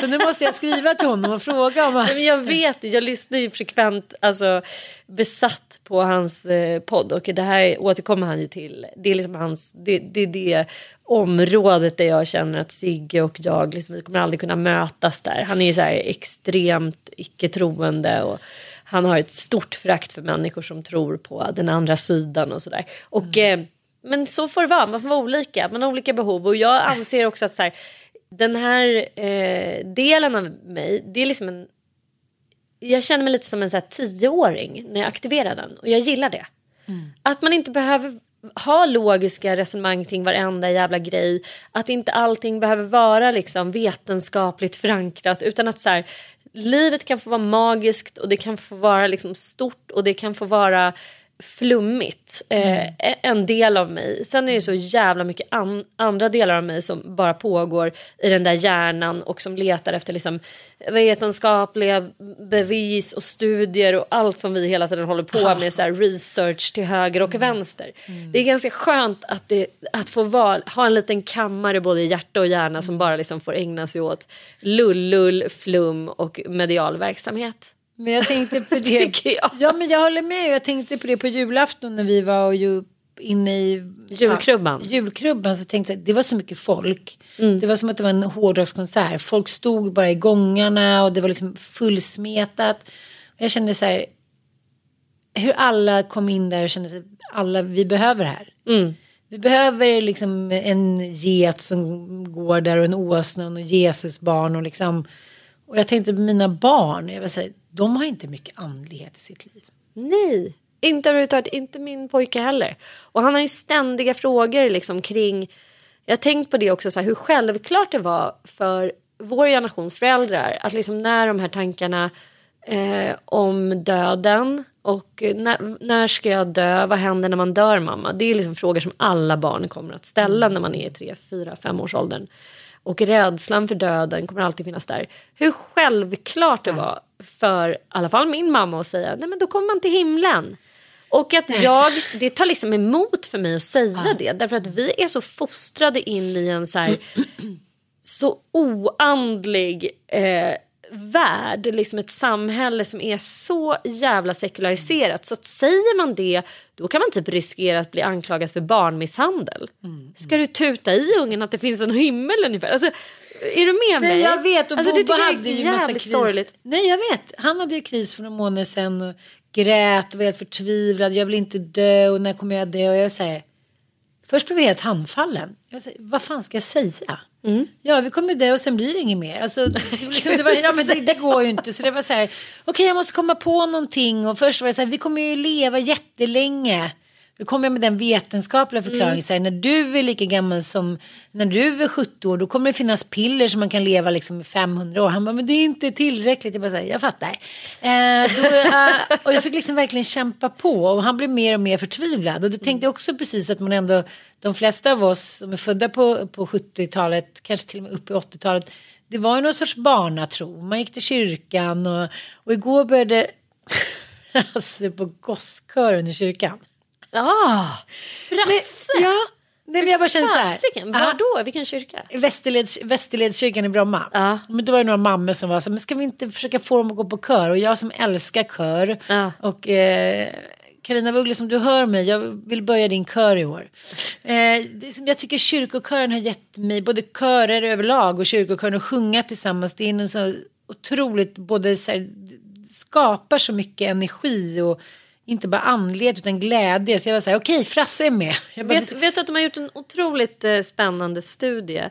Så nu måste jag skriva till honom och fråga om han... Men jag vet jag lyssnar ju frekvent alltså, besatt på hans eh, podd och det här återkommer han ju till. Det är liksom hans, det, det det området där jag känner att Sigge och jag, liksom, vi kommer aldrig kunna mötas där. Han är ju så här extremt icke-troende och han har ett stort förakt för människor som tror på den andra sidan och sådär. Och eh, men så får det vara, man får vara olika, man har olika behov. Och jag anser också att så här, den här eh, delen av mig, det är liksom en jag känner mig lite som en så här tioåring när jag aktiverar den. Och jag gillar det. Att man inte behöver ha logiska resonemang kring varenda jävla grej. Att inte allting behöver vara liksom vetenskapligt förankrat. Utan att så här, livet kan få vara magiskt och det kan få vara liksom stort och det kan få vara flummigt. Mm. Eh, en del av mig. Sen är det så jävla mycket an andra delar av mig som bara pågår i den där hjärnan och som letar efter liksom vetenskapliga bevis och studier och allt som vi hela tiden håller på med. Så här research till höger och vänster. Det är ganska skönt att, det, att få vara, ha en liten kammare både i hjärta och hjärna som bara liksom får ägna sig åt lull-lull, flum och medial verksamhet. Men jag tänkte på det. Jag. Ja men jag håller med. Jag tänkte på det på julafton när vi var och ju inne i Julkrubban. Ja, julkrubban så tänkte jag det var så mycket folk. Mm. Det var som att det var en hårdrockskonsert. Folk stod bara i gångarna och det var liksom fullsmetat. Jag kände så här. Hur alla kom in där och kände sig alla vi behöver det här. Mm. Vi behöver liksom en get som går där och en åsna och Jesusbarn och liksom. Och jag tänkte på mina barn. Jag vill säga, de har inte mycket andlighet i sitt liv. Nej, inte överhuvudtaget. Inte min pojke heller. Och han har ju ständiga frågor liksom kring... Jag har tänkt på det också, så här, hur självklart det var för vår generations föräldrar att liksom när de här tankarna eh, om döden och när, när ska jag dö, vad händer när man dör mamma? Det är liksom frågor som alla barn kommer att ställa när man är i 3, 4, 5 års åldern. Och rädslan för döden kommer alltid finnas där. Hur självklart det var för i alla fall min mamma att säga nej men då kommer man till himlen. Och att jag, det tar liksom emot för mig att säga det. Därför att vi är så fostrade in i en så här så oandlig eh, värld, liksom ett samhälle som är så jävla sekulariserat. Så att säger man det, då kan man typ riskera att bli anklagad för barnmisshandel. Ska du tuta i ungen att det finns en himmel ungefär? Alltså, är du med mig? Nej jag vet och alltså, det Bobo hade ju massa kris. sorgligt. Nej jag vet. Han hade ju kris för några månader sedan och grät och var helt förtvivlad. Jag vill inte dö och när kommer jag dö? Och jag säger Först blev jag helt handfallen. Jag säger, vad fan ska jag säga? Mm. Ja, vi kommer dö och sen blir det inget mer. Alltså, liksom, det, var, ja, men det, det går ju inte. Så det var så här, okej jag måste komma på någonting. Och först var det så här, vi kommer ju leva jättelänge. Då kom jag med den vetenskapliga förklaringen. Mm. Så här, när du är lika gammal som när du är 70 år. Då kommer det finnas piller som man kan leva liksom i 500 år. Han bara, men det är inte tillräckligt. Jag bara säger, jag fattar. Eh, då, eh, och jag fick liksom verkligen kämpa på. Och han blev mer och mer förtvivlad. Och då tänkte jag också precis att man ändå, de flesta av oss som är födda på, på 70-talet, kanske till och med upp i 80-talet. Det var ju någon sorts barnatro. Man gick till kyrkan och, och igår började Rasse på gosskören i kyrkan. Ah, Frasse! Ja, nej, men jag bara känner så här. Ja. var då? Vilken kyrka? Västerleds, Västerledskyrkan i Bromma. Ja. Men då var det några mammor som var så här, men ska vi inte försöka få dem att gå på kör? Och jag som älskar kör. Ja. Och eh, Carina Wugli som du hör mig, jag vill börja din kör i år. Eh, som jag tycker kyrkokören har gett mig, både körer överlag och kyrkokören att sjunga tillsammans. Det är en så otroligt, både så här, skapar så mycket energi och inte bara andlighet utan glädje. Så jag var så här, okej Frasse är med. Jag bara, Vet, vet du att de har gjort en otroligt eh, spännande studie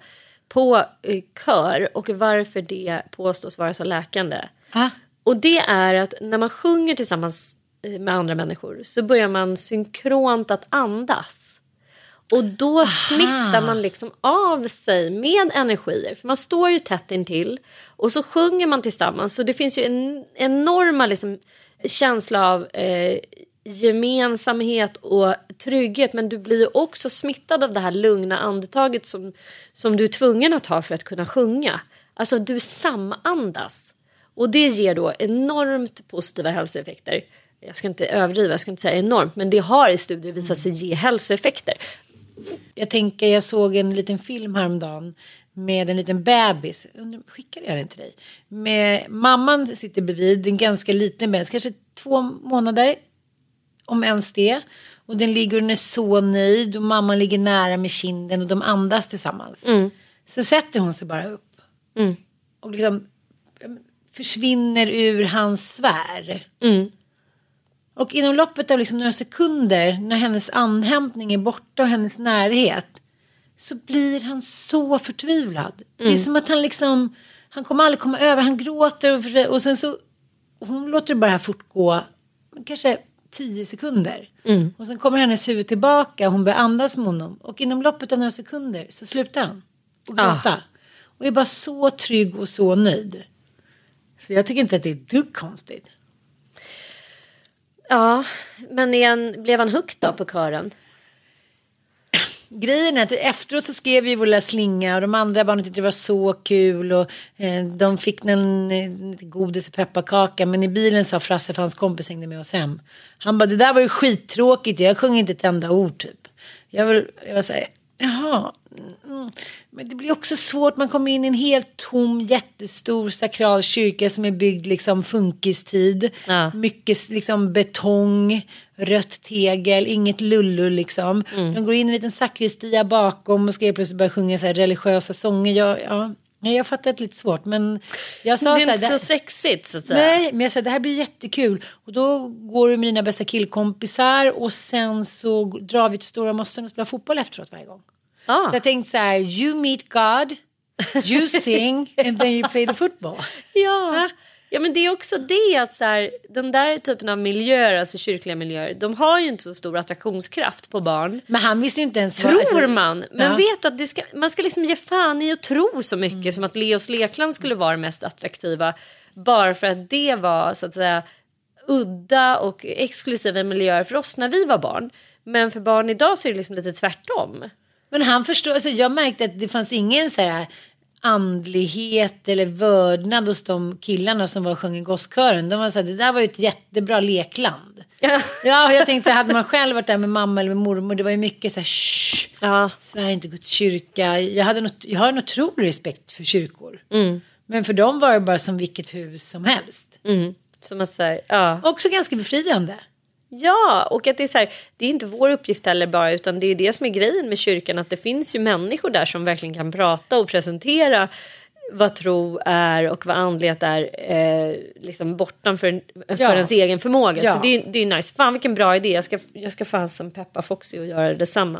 på eh, kör och varför det påstås vara så läkande. Ah. Och det är att när man sjunger tillsammans eh, med andra människor så börjar man synkront att andas. Och då smittar man liksom av sig med energier. För man står ju tätt intill och så sjunger man tillsammans. Så det finns ju en enorma liksom, känsla av eh, gemensamhet och trygghet. Men du blir också smittad av det här lugna andetaget som, som du är tvungen att ha för att kunna sjunga. Alltså du samandas. Och det ger då enormt positiva hälsoeffekter. Jag ska inte överdriva, jag ska inte säga enormt, men det har i studier visat sig ge hälsoeffekter. Jag tänker, jag såg en liten film häromdagen med en liten bebis. Skickade jag den till dig? Med, mamman sitter bredvid, en ganska liten bebis, kanske två månader. Om ens det. Och den ligger och den är så nöjd och mamman ligger nära med kinden och de andas tillsammans. Sen sätter hon sig bara upp. Och liksom försvinner ur hans sfär. Och inom loppet av liksom några sekunder när hennes anhämtning är borta och hennes närhet så blir han så förtvivlad. Det är som att han liksom, han kommer aldrig komma över, han gråter och, och sen så, hon låter det bara fortgå kanske tio sekunder. Och sen kommer hennes huvud tillbaka och hon börjar andas med honom. Och inom loppet av några sekunder så slutar han och gråta. Och är bara så trygg och så nöjd. Så jag tycker inte att det är dugg konstigt. Ja, men han, blev han hooked då på kören? Grejen är att efteråt så skrev vi vår lilla slinga och de andra barnen tyckte det var så kul och eh, de fick en eh, godis och pepparkaka men i bilen sa Frasse för hans kompis hängde med oss hem. Han bara det där var ju skittråkigt jag sjöng inte ett enda ord typ. Jag, vill, jag var såhär jaha. Mm. Men det blir också svårt, man kommer in i en helt tom jättestor sakral kyrka som är byggd liksom funkistid. Ja. Mycket liksom betong, rött tegel, inget lullu liksom. Mm. De går in i en liten sakristia bakom och ska plötsligt börja sjunga så här religiösa sånger. Jag, ja, nej, jag fattar det lite svårt men jag sa Det är så här. inte så sexigt så att säga. Nej, men jag sa det här blir jättekul. Och då går du med dina bästa killkompisar och sen så drar vi till Stora Mossen och spelar fotboll efteråt varje gång. Ah. Så jag tänkte så här, you meet God, you sing and then you play the football. Ja. Ja, men det är också det att så här, den där typen av miljöer, alltså kyrkliga miljöer, de har ju inte så stor attraktionskraft på barn. Men han visste ju inte ens vad- Tror alltså- man. Men Ja. vet du att det ska, man ska liksom ge fan i att tro så mycket som att Leos lekland skulle vara det mest attraktiva. Bara för att det var så att säga udda och exklusiva miljöer för oss när vi var barn. Men för barn idag så är det liksom lite tvärtom. Men han förstår, alltså jag märkte att det fanns ingen så här andlighet eller vördnad hos de killarna som var och sjöng i gosskören. De var så här, det där var ju ett jättebra lekland. Ja, jag tänkte, hade man själv varit där med mamma eller med mormor, det var ju mycket så här, shh, Ja. Sverige inte till kyrka. Jag, hade något, jag har en otrolig respekt för kyrkor. Mm. Men för dem var det bara som vilket hus som helst. Som att säga, ja. Också ganska befriande. Ja, och att det är så här, det är inte vår uppgift heller bara utan det är det som är grejen med kyrkan att det finns ju människor där som verkligen kan prata och presentera vad tro är och vad andlighet är eh, liksom bortanför för Ja. ens egen förmåga. Ja. Så det, är- det är nice. Fan vilken bra idé. Jag ska, jag ska fasen peppa Foxy och göra detsamma.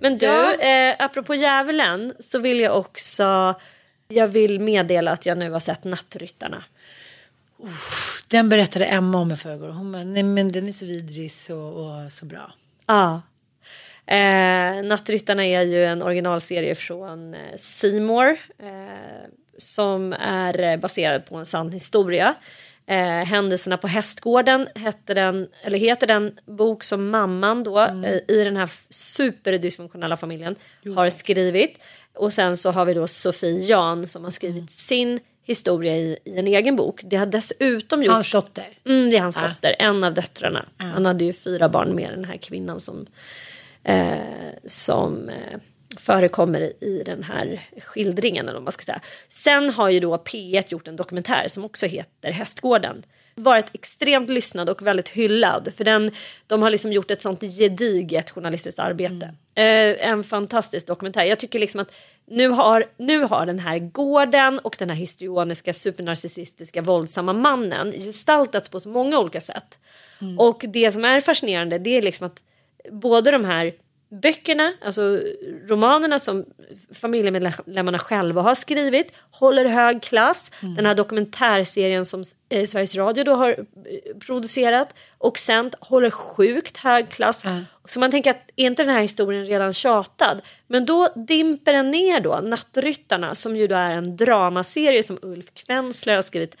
Men du, Ja. eh, apropå djävulen så vill jag också jag vill meddela att jag nu har sett Nattryttarna. Den berättade Emma om i förrgår. Hon bara, nej men den är så vidrig så, och så bra. Ja. Eh, Nattryttarna är ju en originalserie från eh, Seymour eh, som är eh, baserad på en sann historia. Eh, Händelserna på hästgården hette den, eller heter den bok som mamman då eh, i den här superdysfunktionella familjen har skrivit. Och sen så har vi då Sofie Jan som har skrivit sin historia i, i en egen bok. Det har dessutom gjorts... Hans dotter. Mm, det är hans dotter, en av döttrarna. Han hade ju fyra barn med den här kvinnan som, eh, som eh, förekommer i den här skildringen. Eller man ska säga. Sen har ju då P1 gjort en dokumentär som också heter Hästgården. Varit extremt lyssnad och väldigt hyllad. För den, de har liksom gjort ett sånt gediget journalistiskt arbete. Eh, en fantastisk dokumentär. Jag tycker liksom att nu har, nu har den här gården och den här histrioniska supernarcissistiska våldsamma mannen gestaltats på så många olika sätt. Och det som är fascinerande det är liksom att både de här böckerna, alltså romanerna som familjemedlemmarna själva har skrivit håller hög klass. Den här dokumentärserien som eh, Sveriges Radio då har eh, producerat och sänt håller sjukt hög klass. Så man tänker att är inte den här historien redan tjatad? Men då dimper den ner då, Nattryttarna som ju då är en dramaserie som Ulf Kvensler har skrivit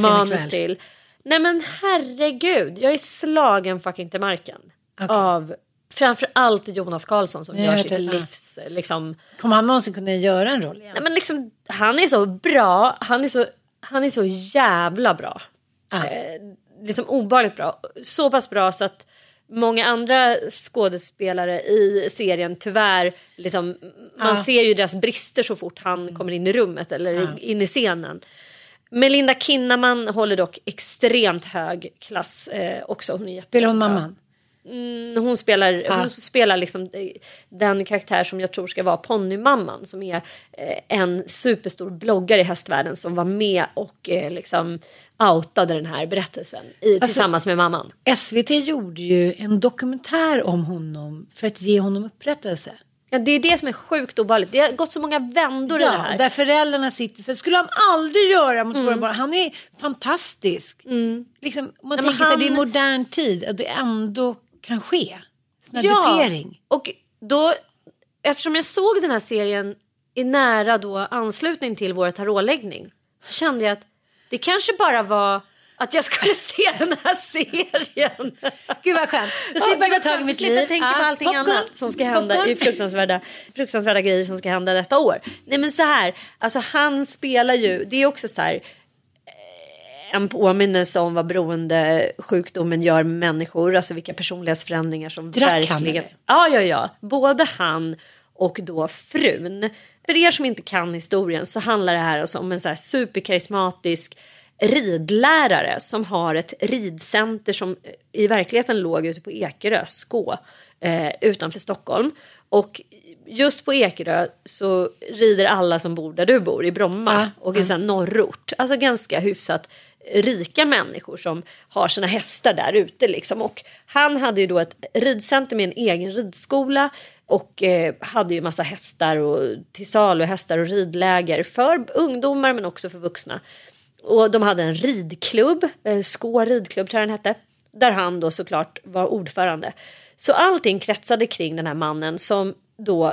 manus till. Nej men herregud, jag är slagen fucking till marken. Av framför allt Jonas Karlsson som Jag gör sitt det, livs... Liksom, Kommer han någonsin kunna göra en roll igen? nej men liksom, han är så bra, han är så, han är så jävla bra. Ah. Eh, liksom obehagligt bra. Så pass bra så att många andra skådespelare i serien tyvärr, liksom, man ser ju deras brister så fort han kommer in i rummet eller in i scenen. Melinda Kinnaman håller dock extremt hög klass eh, också. Hon Spelar hon mamman? Mm, hon spelar, hon spelar liksom eh, den karaktär som jag tror ska vara ponnymamman som är eh, en superstor bloggare i hästvärlden som var med och eh, liksom outade den här berättelsen i, tillsammans med mamman. SVT gjorde ju en dokumentär om honom för att ge honom upprättelse. Ja, det är det som är sjukt obehagligt. Det har gått så många vändor i det Ja, här. där föräldrarna sitter så skulle han aldrig göra mot våra barn. Han är fantastisk. Liksom, om man Nej, tänker sig det är han- modern tid det ändå kan ske. Sån här dupering. och då, eftersom jag såg den här serien i nära då anslutning till vår tarotläggning så kände jag att det kanske bara var att jag skulle se den här serien. Gud vad skönt. Då Ja, slipper jag ta tag i mitt liv. tänka på Ja, allting popcorn. annat som ska hända Popcorn. i fruktansvärda, fruktansvärda grejer som ska hända detta år. Nej men så här, alltså han spelar ju, det är också så här en påminnelse om vad beroendesjukdomen gör med människor, alltså vilka personlighetsförändringar som Drack han, verkligen... eller? Ja, ja, ja. Både han och då frun. För er som inte kan historien så handlar det här alltså om en så här superkarismatisk ridlärare som har ett ridcenter som i verkligheten låg ute på Ekerö, Skå, eh, utanför Stockholm. Och just på Ekerö så rider alla som bor där du bor, i Bromma och i en norrort. Alltså ganska hyfsat rika människor som har sina hästar där ute. Liksom. Och han hade ju då ett ridcenter med en egen ridskola och eh, hade ju massa hästar och till salu hästar och ridläger för ungdomar men också för vuxna. Och de hade en ridklubb, eh, Skå ridklubb tror jag den hette, där han då såklart var ordförande. Så allting kretsade kring den här mannen som då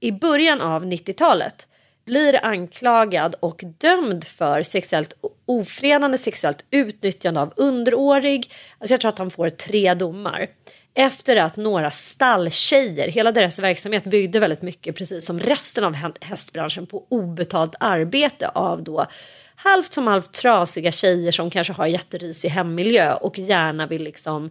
i början av 90-talet blir anklagad och dömd för sexuellt ofredande, sexuellt utnyttjande av underårig. Alltså jag tror att han får tre domar. Efter att några stalltjejer, hela deras verksamhet byggde väldigt mycket precis som resten av hästbranschen på obetalt arbete av då halvt som halvt trasiga tjejer som kanske har jätterisig hemmiljö och gärna vill liksom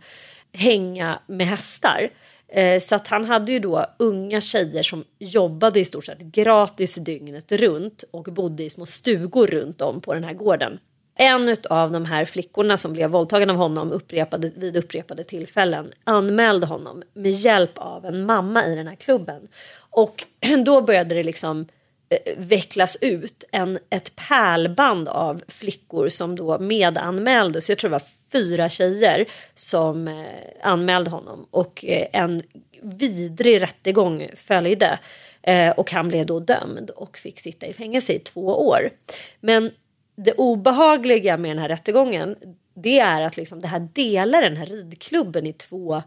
hänga med hästar. Eh, så att han hade ju då unga tjejer som jobbade i stort sett gratis dygnet runt och bodde i små stugor runt om på den här gården. En av de här flickorna som blev våldtagen av honom upprepade, vid upprepade tillfällen anmälde honom med hjälp av en mamma i den här klubben. Och då började det liksom eh, vecklas ut en, ett pärlband av flickor som då medanmäldes. Jag tror det var fyra tjejer som eh, anmälde honom och eh, en vidrig rättegång följde. Eh, och han blev då dömd och fick sitta i fängelse i två år. Men det obehagliga med den här rättegången det är att liksom det här delar den här ridklubben i två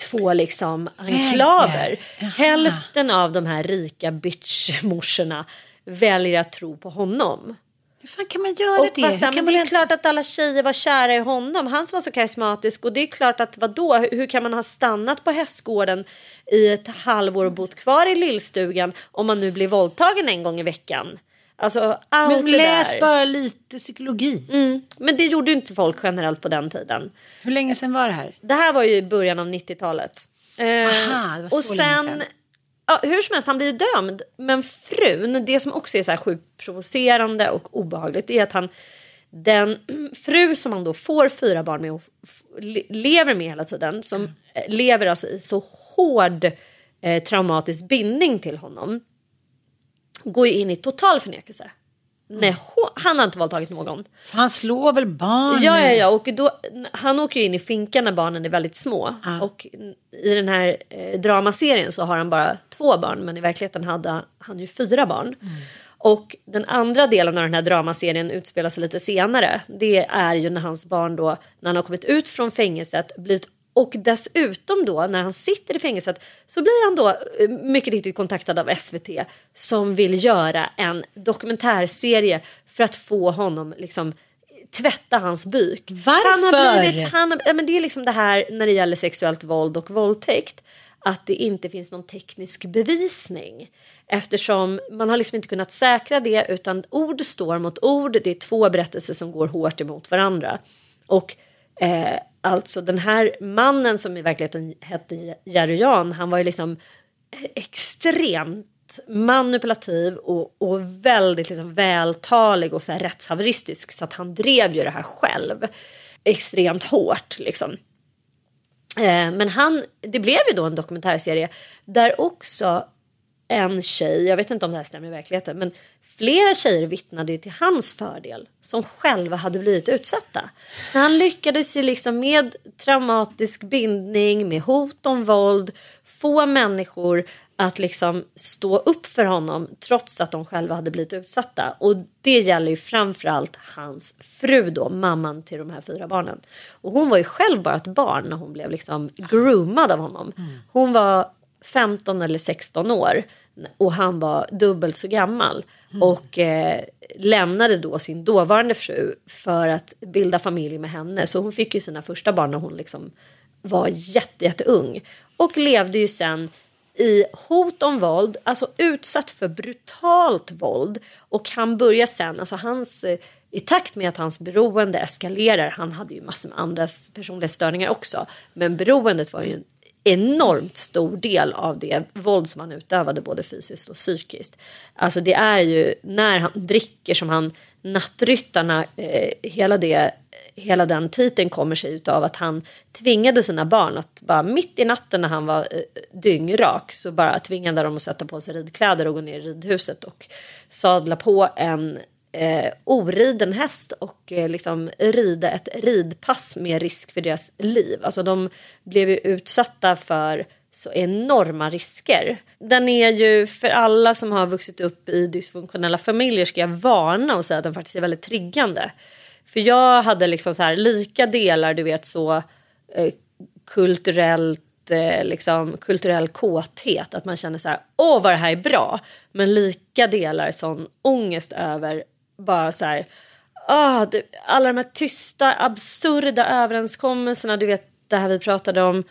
två liksom enklaver. Hälften av de här rika bitchmorsorna väljer att tro på honom. Hur fan kan man göra Och det? sen, kan men det är ens- klart att alla tjejer var kära i honom. Han som var så karismatisk. Och det är klart att vadå, hur, kan man ha stannat på hästgården i ett halvår och bott kvar i lillstugan om man nu blir våldtagen en gång i veckan? Alltså allt Men läs där. bara lite psykologi. Mm, men det gjorde ju inte folk generellt på den tiden. Hur länge sedan var det här? Det här var ju i början av 90-talet. Eh, Aha, det var så och sen, länge sedan. Ja, hur som helst, han blir dömd. Men frun, det som också är så här sjukt provocerande och obehagligt är att han den fru som han då får fyra barn med och lever med hela tiden som eh, lever alltså i så hård eh, traumatisk bindning till honom går ju in i total förnekelse. Nej, hon, han har inte våldtagit någon. Han slår väl barn? Ja, ja, ja. Och då, han åker ju in i finkan när barnen är väldigt små. Och i den här eh, dramaserien så har han bara två barn. Men i verkligheten hade han ju fyra barn. Och den andra delen av den här dramaserien utspelar sig lite senare. Det är ju när hans barn då, när han har kommit ut från fängelset, blivit och dessutom då när han sitter i fängelset så blir han då eh, mycket riktigt kontaktad av SVT som vill göra en dokumentärserie för att få honom liksom tvätta hans byk. Varför? Han har blivit, han har, men det är liksom det här när det gäller sexuellt våld och våldtäkt. Att det inte finns någon teknisk bevisning. Eftersom man har liksom inte kunnat säkra det utan ord står mot ord. Det är två berättelser som går hårt emot varandra. Och eh, alltså den här mannen som i verkligheten hette Jerry Jan, han var ju liksom extremt manipulativ och, och väldigt liksom vältalig och så här rättshaveristisk så att han drev ju det här själv extremt hårt liksom. Eh, men han, det blev ju då en dokumentärserie där också en tjej, jag vet inte om det här stämmer i verkligheten, men flera tjejer vittnade ju till hans fördel som själva hade blivit utsatta. Så han lyckades ju liksom med traumatisk bindning, med hot om våld, få människor att liksom stå upp för honom trots att de själva hade blivit utsatta. Och det gäller ju framförallt hans fru då, mamman till de här fyra barnen. Och hon var ju själv bara ett barn när hon blev liksom groomad av honom. Hon var 15 eller 16 år och han var dubbelt så gammal. Och eh, lämnade då sin dåvarande fru för att bilda familj med henne. Så hon fick ju sina första barn när hon liksom var jätte, jätteung. Och levde ju sen i hot om våld, alltså utsatt för brutalt våld. Och han börjar sen, alltså hans, eh, i takt med att hans beroende eskalerar, han hade ju massor med andra personlighetsstörningar också, men beroendet var ju en enormt stor del av det våld som han utövade både fysiskt och psykiskt. Alltså det är ju när han dricker som han nattryttarna, eh, hela, det, hela den titeln kommer sig utav att han tvingade sina barn att bara mitt i natten när han var eh, dyngrak så bara tvingade de att sätta på sig ridkläder och gå ner i ridhuset och sadla på en eh, oriden häst och eh, liksom rida ett ridpass med risk för deras liv. Alltså de blev ju utsatta för så enorma risker. Den är ju för alla som har vuxit upp i dysfunktionella familjer ska jag varna och säga att den faktiskt är väldigt triggande. För jag hade liksom så här lika delar, du vet så eh, kulturellt eh, liksom kulturell kåthet. Att man känner så här, åh vad det här är bra. Men lika delar sån ångest över bara så här, ah, det, alla de här tysta absurda överenskommelserna. Du vet det här vi pratade om.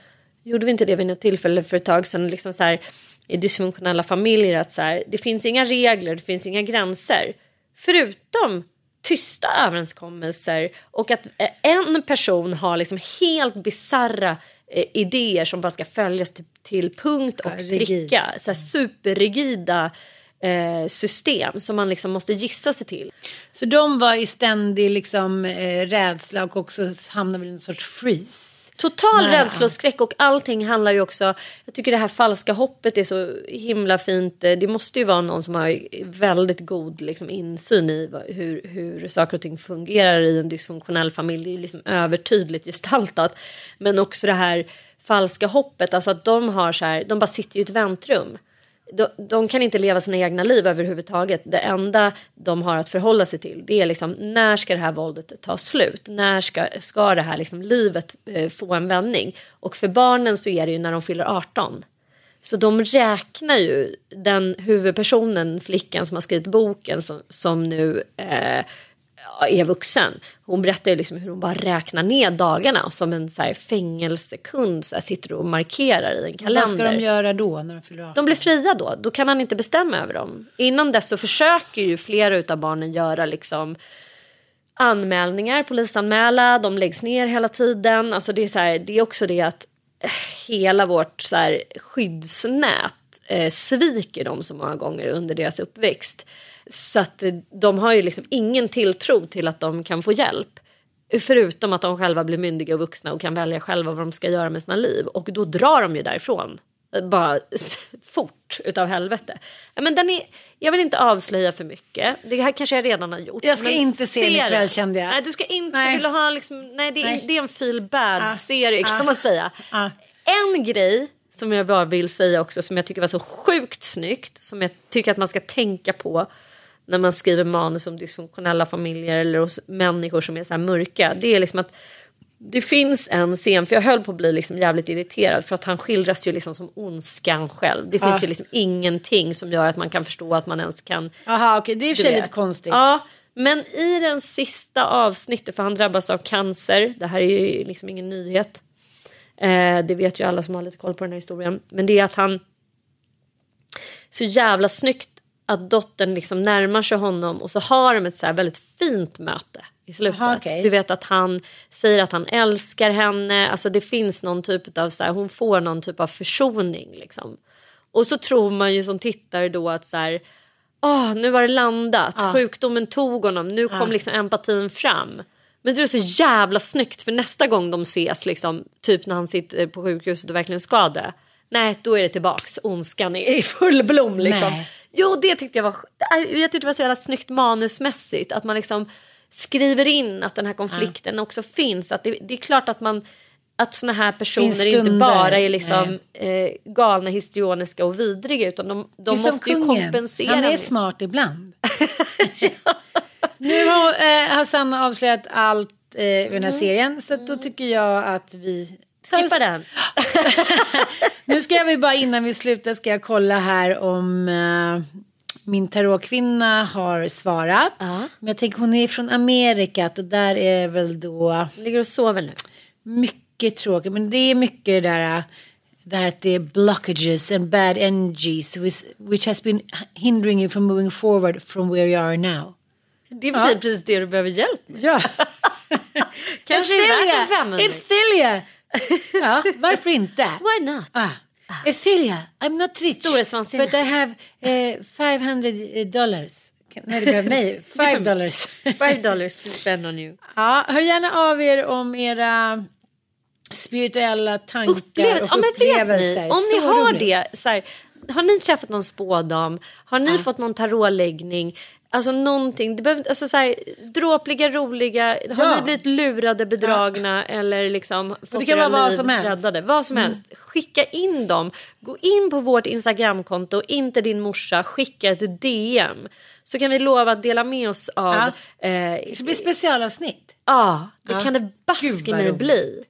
Gjorde vi inte det vid något tillfälle för ett tag sedan? Liksom så här, I dysfunktionella familjer att så här, det finns inga regler, det finns inga gränser. Förutom tysta överenskommelser och att eh, en person har liksom helt bizarra eh, idéer som bara ska följas till, till punkt och pricka. Så superrigida eh, system som man liksom måste gissa sig till. Så de var i ständig liksom, eh, rädsla och också hamnade i en sorts freeze. Total Nej, rädsla och skräck och allting handlar ju också. Jag tycker det här falska hoppet är så himla fint. Det måste ju vara någon som har väldigt god liksom, insyn i hur, hur saker och ting fungerar i en dysfunktionell familj. Det är liksom övertydligt gestaltat. Men också det här falska hoppet, alltså att de har så här, de bara sitter i ett väntrum. De, de kan inte leva sina egna liv överhuvudtaget. Det enda de har att förhålla sig till det är liksom när ska det här våldet ta slut? När ska, ska det här liksom livet eh, få en vändning? Och för barnen så är det ju när de fyller 18. Så de räknar ju den huvudpersonen, flickan som har skrivit boken som, som nu eh, är vuxen. Hon berättar liksom hur hon bara räknar ner dagarna som en så här fängelsekund så här sitter och markerar i en kalender. Vad ska de göra då när de fyller 18? De blir fria då. Då kan han inte bestämma över dem. Innan dess så försöker ju flera av barnen göra liksom anmälningar, polisanmäla, de läggs ner hela tiden. Alltså det är, så här, det är också det att eh, hela vårt så här, skyddsnät eh, sviker dem så många gånger under deras uppväxt. Så att de har ju liksom ingen tilltro till att de kan få hjälp. Förutom att de själva blir myndiga och vuxna och kan välja själva vad de ska göra med sina liv. Och då drar de ju därifrån. Bara fort utav helvete. Men den är, jag vill inte avslöja för mycket. Det här kanske jag redan har gjort. Jag ska inte se den ikväll kände jag. Nej du ska inte Nej. vilja ha liksom, nej det är, Nej. Det är en feel bad Ah. serie kan Ah. man säga. Ah. En grej som jag bara vill säga också som jag tycker var så sjukt snyggt. Som jag tycker att man ska tänka på när man skriver manus om dysfunktionella familjer eller hos människor som är så mörka. Det är liksom att det finns en scen, för jag höll på att bli liksom jävligt irriterad för att han skildras ju liksom som ondskan själv. Det finns Ja. ju liksom ingenting som gör att man kan förstå att man ens kan Jaha okej det är i och för sig lite konstigt. Ja, men i den sista avsnittet, för han drabbas av cancer. Det här är ju liksom ingen nyhet. Eh, det vet ju alla som har lite koll på den här historien. Men det är att han... Så jävla snyggt att dottern liksom närmar sig honom och så har de ett så väldigt fint möte i slutet. Aha, okej. Du vet att han säger att han älskar henne. Alltså det finns någon typ av så här, hon får någon typ av försoning liksom. Och så tror man ju som tittare då att så här, åh, nu har det landat. Sjukdomen tog honom. Nu kom liksom empatin fram. Men det är så jävla snyggt för nästa gång de ses, liksom, typ när han sitter på sjukhuset och verkligen ska dö. Nej, då är det tillbaks. Ondskan är i full blom liksom. Nej. Jo, det tyckte jag var... Jag tyckte det var så jävla snyggt manusmässigt. Att man liksom skriver in att den här konflikten också finns. Att det, det är klart att man... Att såna här personer inte bara är liksom eh, galna, histrioniska och vidriga utan de, de måste ju kompensera. Han är smart ibland. Nu har eh, Hassan avslöjat allt eh, i den här serien så då tycker jag att vi Skippa den. Nu ska vi bara innan vi slutar ska jag kolla här om eh, min tarotkvinna har svarat. Men jag tänker hon är från Amerika och där är väl då Ligger och sover nu. mycket tråkigt. Men det är mycket det där, det här att det är blockages and bad energies which, has been hindering you from moving forward from where you are now. Det är för sig precis det du behöver hjälp med. Ja. Kanske är värt en 500. Ethilia! Ja, varför inte? Why not? Ah. Ethilia, I'm not rich. Storhetsvansinne. But I have eh, 500 dollars. Kan- Nej, det behöver, nej, 5 dollars. Five dollars to spend on you. ja, hör gärna av er om era spirituella tankar Upplev- och ja, upplevelser. ni, om ni Så har roligt. det, så här, har ni träffat någon spådam? Har ni fått någon tarotläggning? Alltså någonting, det behöver, alltså så här, dråpliga, roliga, har Ja. ni blivit lurade, bedragna eller liksom fått det kan era vara vad liv som helst. Mm. räddade? Vad som helst. Skicka in dem. Gå in på vårt Instagramkonto, inte din morsa, skicka ett DM. Så kan vi lova att dela med oss av, Ja. eh, Det blir specialavsnitt. ja, det Ja. kan det baske mig bli.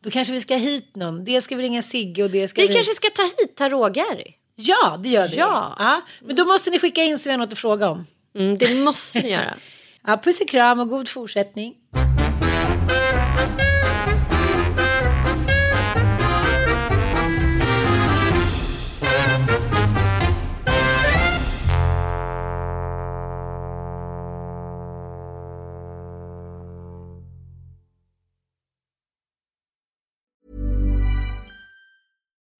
Då kanske vi ska hit någon. Det ska vi ringa Sigge och det ska Vi vi... kanske ska ta hit Tarot-Gary. Ja, det gör vi. Ja. ja. Men då måste ni skicka in så vi har något att fråga om. Mm, det måste ni göra. Ja, puss och kram och god fortsättning.